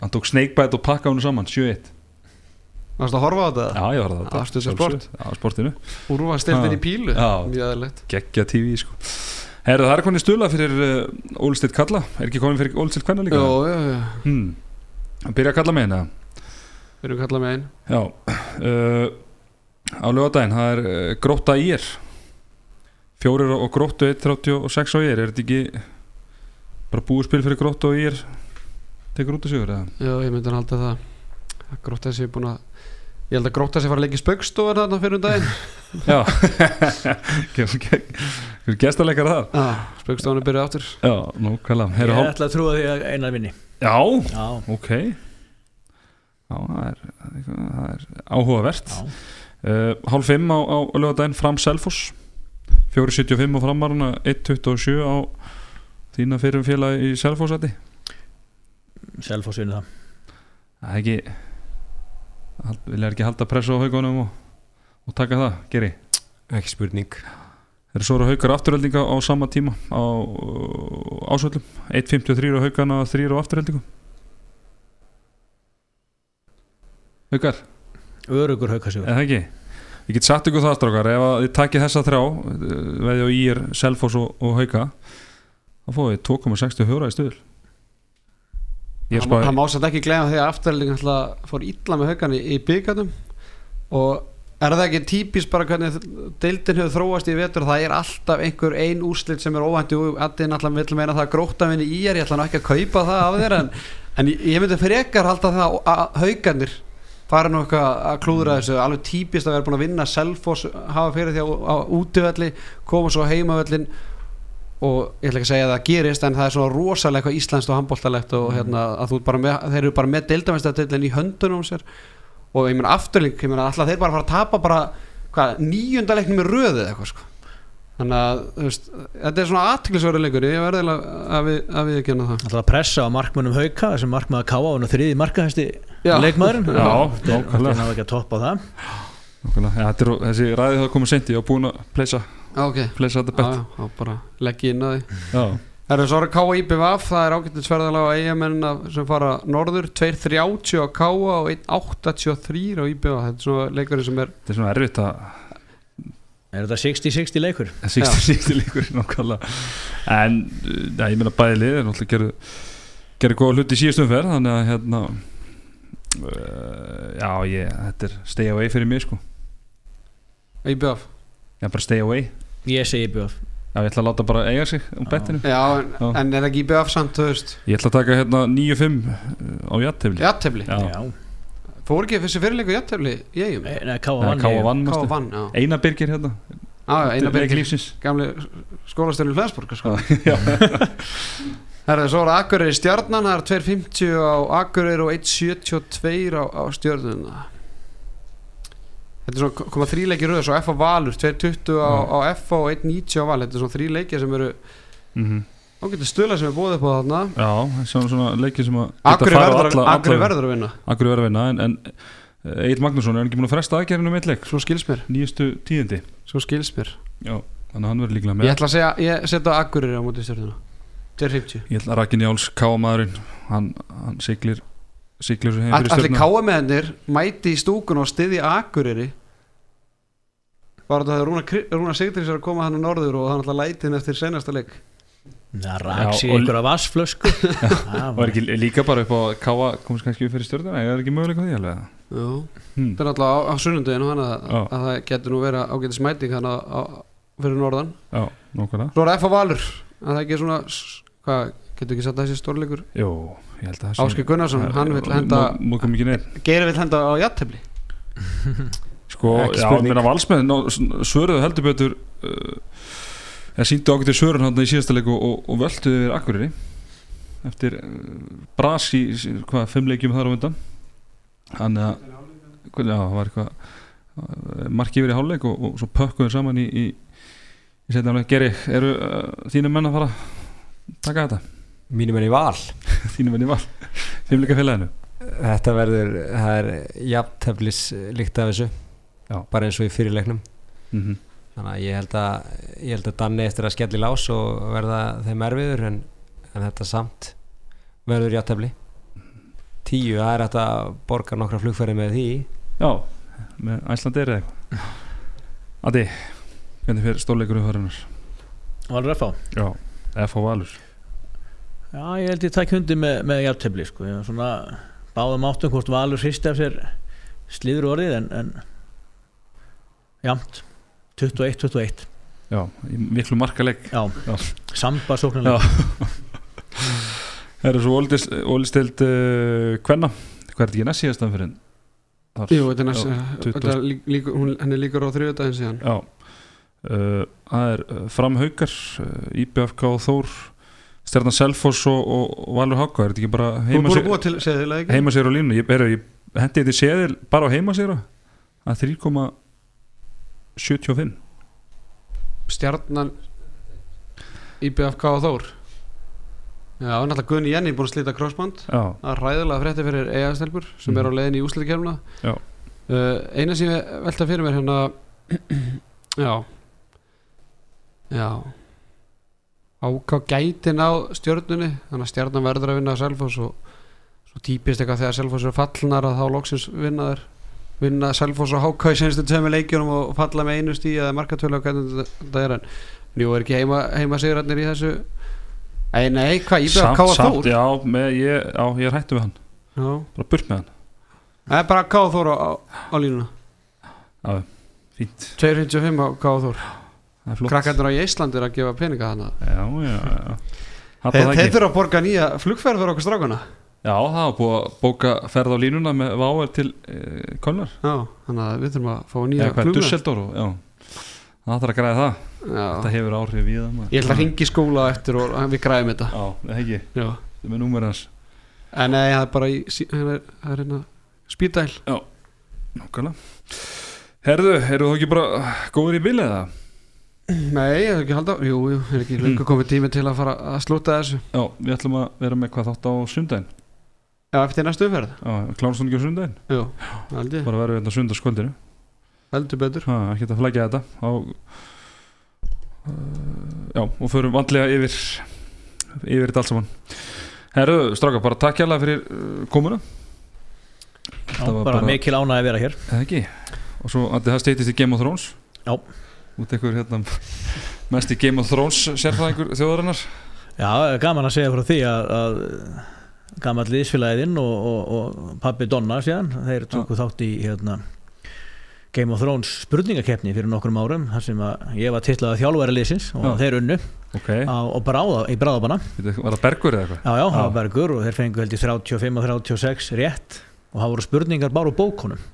Hann tók snakebite og pakka hann saman, 7-1 Varst það að horfa á þetta? Já, ég var að þetta. Afstöðu sport. Já, sportinu. Úrva steltin í pílu. Já, Gekkja TV, sko. Herðu, það er konið stula fyrir uh, Ólstedt Kalla. Er ekki konið fyrir Ólstedt Kvenna líka? Jó, já, já. Hmm. Byrja að kalla með eina Byrja að kalla með einn Já. Uh, Á lögadaginn, það er uh, gróta í er. Fjórir og gróttu 1.36 á ég er. Er þetta ekki bara búið spil fyrir gróttu og ég er? Tekur út sigur eða? Já, ég myndi að halda það þessi er búin að Ég held að gróta þessi fara að leggja spöggstofar þarna fyrir um daginn. Já. Hvernig gestaleikar það? ah, Spaukstofan er byrjuð áttur Já, nú, Ég ætla að trúa því að einar vinni. Já, Já, ok. Já, það er, það er áhugavert. Já. Uh, Hálf 5 á, á lögadaginn fram Selfoss. 4.75 á framaruna 1.27 á þína fyrir félag í Selfossæti Selfoss vinni það. Það er ekki vilja ekki halda pressu á haugunum og, og taka það, geri? Ekki spurning. Þeir eru svo eru haukar afturheldinga á sama tíma á ásvöldum 1.53 á haugana 3 á afturheldingu? Haukar, Örugur haukasigur. Eða ekki? Ég get sagt ykkur það strákar ef þið takið þessa þrjá veði á Ír, Selfoss og, og Hauka þá fóðið 2,64 í stuðul Ég er Það má satt ekki glemja að afturlík fór illa með haugan í, byggarnum og er það ekki típist bara hvernig deildin hefur þróast í vetur? Það er alltaf einhver ein úrslit sem er óvænti og allir náttúrulega vil meina það að gróttavinni í er, ég ætla ekki að kaupa það af þér en, en ég, myndi frekar halda það að haugarnir fara nú eitthvað að klúðra þessu. Alveg típist að vera búin að vinna Selfoss hafa fyrir því á útivelli koma svo heimavellin og ég ætla ekki að segja að það gerist en það er svona rosalega eitthvað íslenskt og handbóltalegt og hérna að þú ert bara með, þeir eru bara með deildamestadildin í höndunum á sér. Og ég meina afturling, ég meina alltaf þeir bara fara að tapa bara, hvað, níunda leiknum í röðu eða eitthvað sko. Þannig að, þú veist, þetta er svona aðtiklisverður leikur, ég verði að við, að við ekki hana það. Það að pressa á markmönnum hauka þessum markmaður káa og þriði markahæsti Já. leikmaðurinn? Já, Það ja, þetta er, Þessi ræði það komið sent Ég var búin að pleysa, Já, ok, já, pleysa þetta bett já, þá bara legg ég inn að því Já, Það eru K.A. IBVF, það er ágættisverðalega á eigamennina sem fara norður 2.30 á K.A. og 1.83 á IBVF, þetta er svona leikurinn sem er þetta er svona erfitt að Er þetta 60-60 leikur? 60-60 líkur nákvæmlega En, uh, ja, ég meina bæði lið er náttúrulega gerðu gerðu góða hluti í síðustum ferð þannig að hérna uh, já, ég, þetta er stay away fyrir mig sko IBVF Já, bara stay away. Ég segi bjóð Já, ég ætla að láta bara eiga sig um bettinu. Já, en, Já. en er ekki IBVF samt, þú veist? Ég ætla að taka hérna 9-5 á jattefli Jattefli, Já. Já. Fór ekki þessi fyrirleiku jattefli í eigum Nei, nei, Káa vann Káa vann K.A. manstu? vann, já. Einar Birgir hérna. Já, já, eina Leik byrgir, lífsins. Gamli skólastjörnum Flensborg sko. Já, Herðu, svo er Akureyri stjarnan, það er 2.50 á Akureyri og 1.72 á, á stjörnuna Þetta er svona koma þrý leikir röð, svo F á Valur 2.20 á, á F og 1.90 á Val Þetta er svona þrý leikir sem eru mhm. ágætið stöla sem er upp á þarna. Já, svona, svona leikir sem að á verður, að vinna. Akureyri verður að vinna en, en Egil Magnússon er ekki búin að fresta aðgerðinu um eitt leik? Svo skils mér, nýjustu tíðindi. Svo skils mér. Já, þannig að hann verður líklega með. Ég ætla að segja, ég setja Akureyri á móti stjörnuna. 2.50 Ég ætla að Rakin Jáls káamaðurinn siglir siglir svo heim fyrir Allir káamennir mæti í stúkun og stiði Akureyri? Bara þetta að Rúna, Rúna Sigdrís er að koma hann á norður og hann að læti hinn eftir senasta leik? Það sig og- einhverja vassflösku og er ekki líka bara upp á að káa komast kannski upp fyrir stjörnuna ég er ekki möguleika því alveg hmm. þetta er alltaf á, á sunnundinu hann að, að það getur nú verið ágætis mæting hann að, að, fyrir norðan. Já, Svo er F á Valur. Að það ekki svona s- hvað, getur ekki satt þessi stórleikur? Jú, ég held að það Áskei Gunnarsson, hann vill henda Geiri vill henda á jattefli Sko, já, meina valsmenn svöruðu heldur betur uh, eða síndu ágættir svörun hann í síðasta leik og, og, völduðu yfir Akureyri eftir uh, bras í í- hvað, fimm leikjum þar á undan. Þannig að hvað- já, það var eitthvað uh, marki yfir í hálfleik og, og svo pökkuðu saman í, í, í setna alveg Geri, eru uh, þínu menn að fara að taka þetta? Mínum enn í val Þínu menn í val? Fimmleika félaginu? þetta verður, það er jafnteflis líkt af þessu Já. bara eins og í fyrirleiknum Mm -hmm. þannig að ég held að ég held að Danni eftir að skelli lás og verða þeim erfiður en, en þetta samt verður jafntefli tíu, það er hægt að borga nokkra flugferði með því Já, með Æslandir eða eitthvað Adi, hvernig fyrir stórleikur um farinnar? Valur F.A. Já, F.A. Valur Já, ég held ég takk hundi með, með jafntefli sko. Ég var svona báðum áttum hvort Valur hristi af sér slíður orðið en, en jamt. 21-21 Já, miklu markaleg Já, Já. samba sóknarlega Það eru svo ólistild uh, Kvenna. Hvað er þetta ekki næst síðastan fyrir þar. Jú, þetta er næst, Já, þetta 20. er lík, lík, hún, henni líkur á þriðudaginn síðan. Já. Uh, Það er uh, framhaukar uh, IBFK og Þór Stjarnan Selfoss og, og, og Valur Háka er þetta ekki bara Þú heima búin að sér, búa til seðilega ekki? heima sér á línu ég, er, ég hendi þetta séðil bara á heima sér að 3,75 Stjarnan IBFK og Þór. Já, náttúrulega Gunni Jenny búin að slíta crossband. Það er ræðilega frétti fyrir eigastelpur sem Mhm. er á leiðin í úsliðkjörnuna uh, Eina sem ég velta fyrir mér hérna Já. Já Áká gætin á stjörnunni Þannig að stjarnan verður að vinna Selfoss og svo típist eitthvað þegar Selfoss er fallnar að þá loksins vinna þær vinna Selfoss og Háká í senstu tveimur leikjunum og falla með einu stíð eða markatölu og hvernig þetta- er en nú er ekki heima, heima sigurarnir í þessu. Nei, nei, hvað, IBFK samt, og samt, Þór já, með, ég, já, ég er hættu við hann. Já. Bara burt með hann, Það er bara K.O. Þór á, á, á línuna. Fínt. 255 á K.O. Þór Krakkarnir á Íslandi er að gefa peninga hana Já, já, já. Þeir, þeir þurfa að borga nýja flugferð fyrir okkur strákuna Já, það var búið að bóka ferð á línuna með váer til e, Kölnar. Já, þannig að við þurfum að fá nýja flugferð Dusseldor Já, það þarf að græða það. Já. Þetta hefur áhrif í það. Ég ætla að ringi skóla eftir og við græðum þetta. Já, það ekki, Já. það er með númer hans. En nei, það er bara í það er, er hérna spýrdæl Nákvæmlega. Herðu, eru þú ekki bara góður í bilið það? Nei, ég hef ekki halda Jú, jú, er ekki lengur komið tími til að fara að slúta þessu. Já, við ætlum að vera með hvað þátt á sundaginn Já, eftir næstu umferð. Já, klárst hún ekki á sundaginn Jú, ég, Bara verður við hérna sundagskvöldinu heldur betur. Ha, ekki að flækja þetta. Á, uh, Já, og förum vandlega yfir yfir þetta allt saman. Herðu, stráka, bara takk hérlega fyrir uh, komuna. Já, Það var bara, bara- mikil ánægði að vera hér. Eða ekki? Og svo að það steytist í Game of Thrones. Já. Út einhver hérna Mest í Game of Thrones sérfræðingur þjóðarinnar Já, gaman að segja frá því að, að gammal liðsfélaginn og, og, og pabbi Donna síðan, þeir tóku þátt í hérna, Game of Thrones spurningakeppni fyrir nokkrum árum þar sem að ég var titlað að þjálfæri liðsins og Já. þeir unnu Ok, á, á bráða, í bráðabanna Veitu, var það Bergur eða eitthvað? Já, já, það Já. var bergur og þeir fengu held í 35 og 36 rétt og það voru spurningar bara úr bókunum Já, já,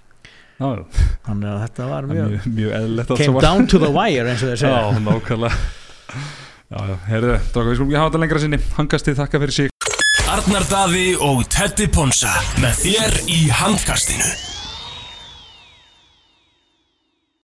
þannig að þetta var það mjög mjög, came down to the wire eins og þeir segja. Já, nákvæmlega. Já, heyrðu, dráka, við skulum ekki hafa þetta lengra sinni. Hangastið þakka fyrir sig. Arnar Daði og Teddy Ponsa með þér í handkastinu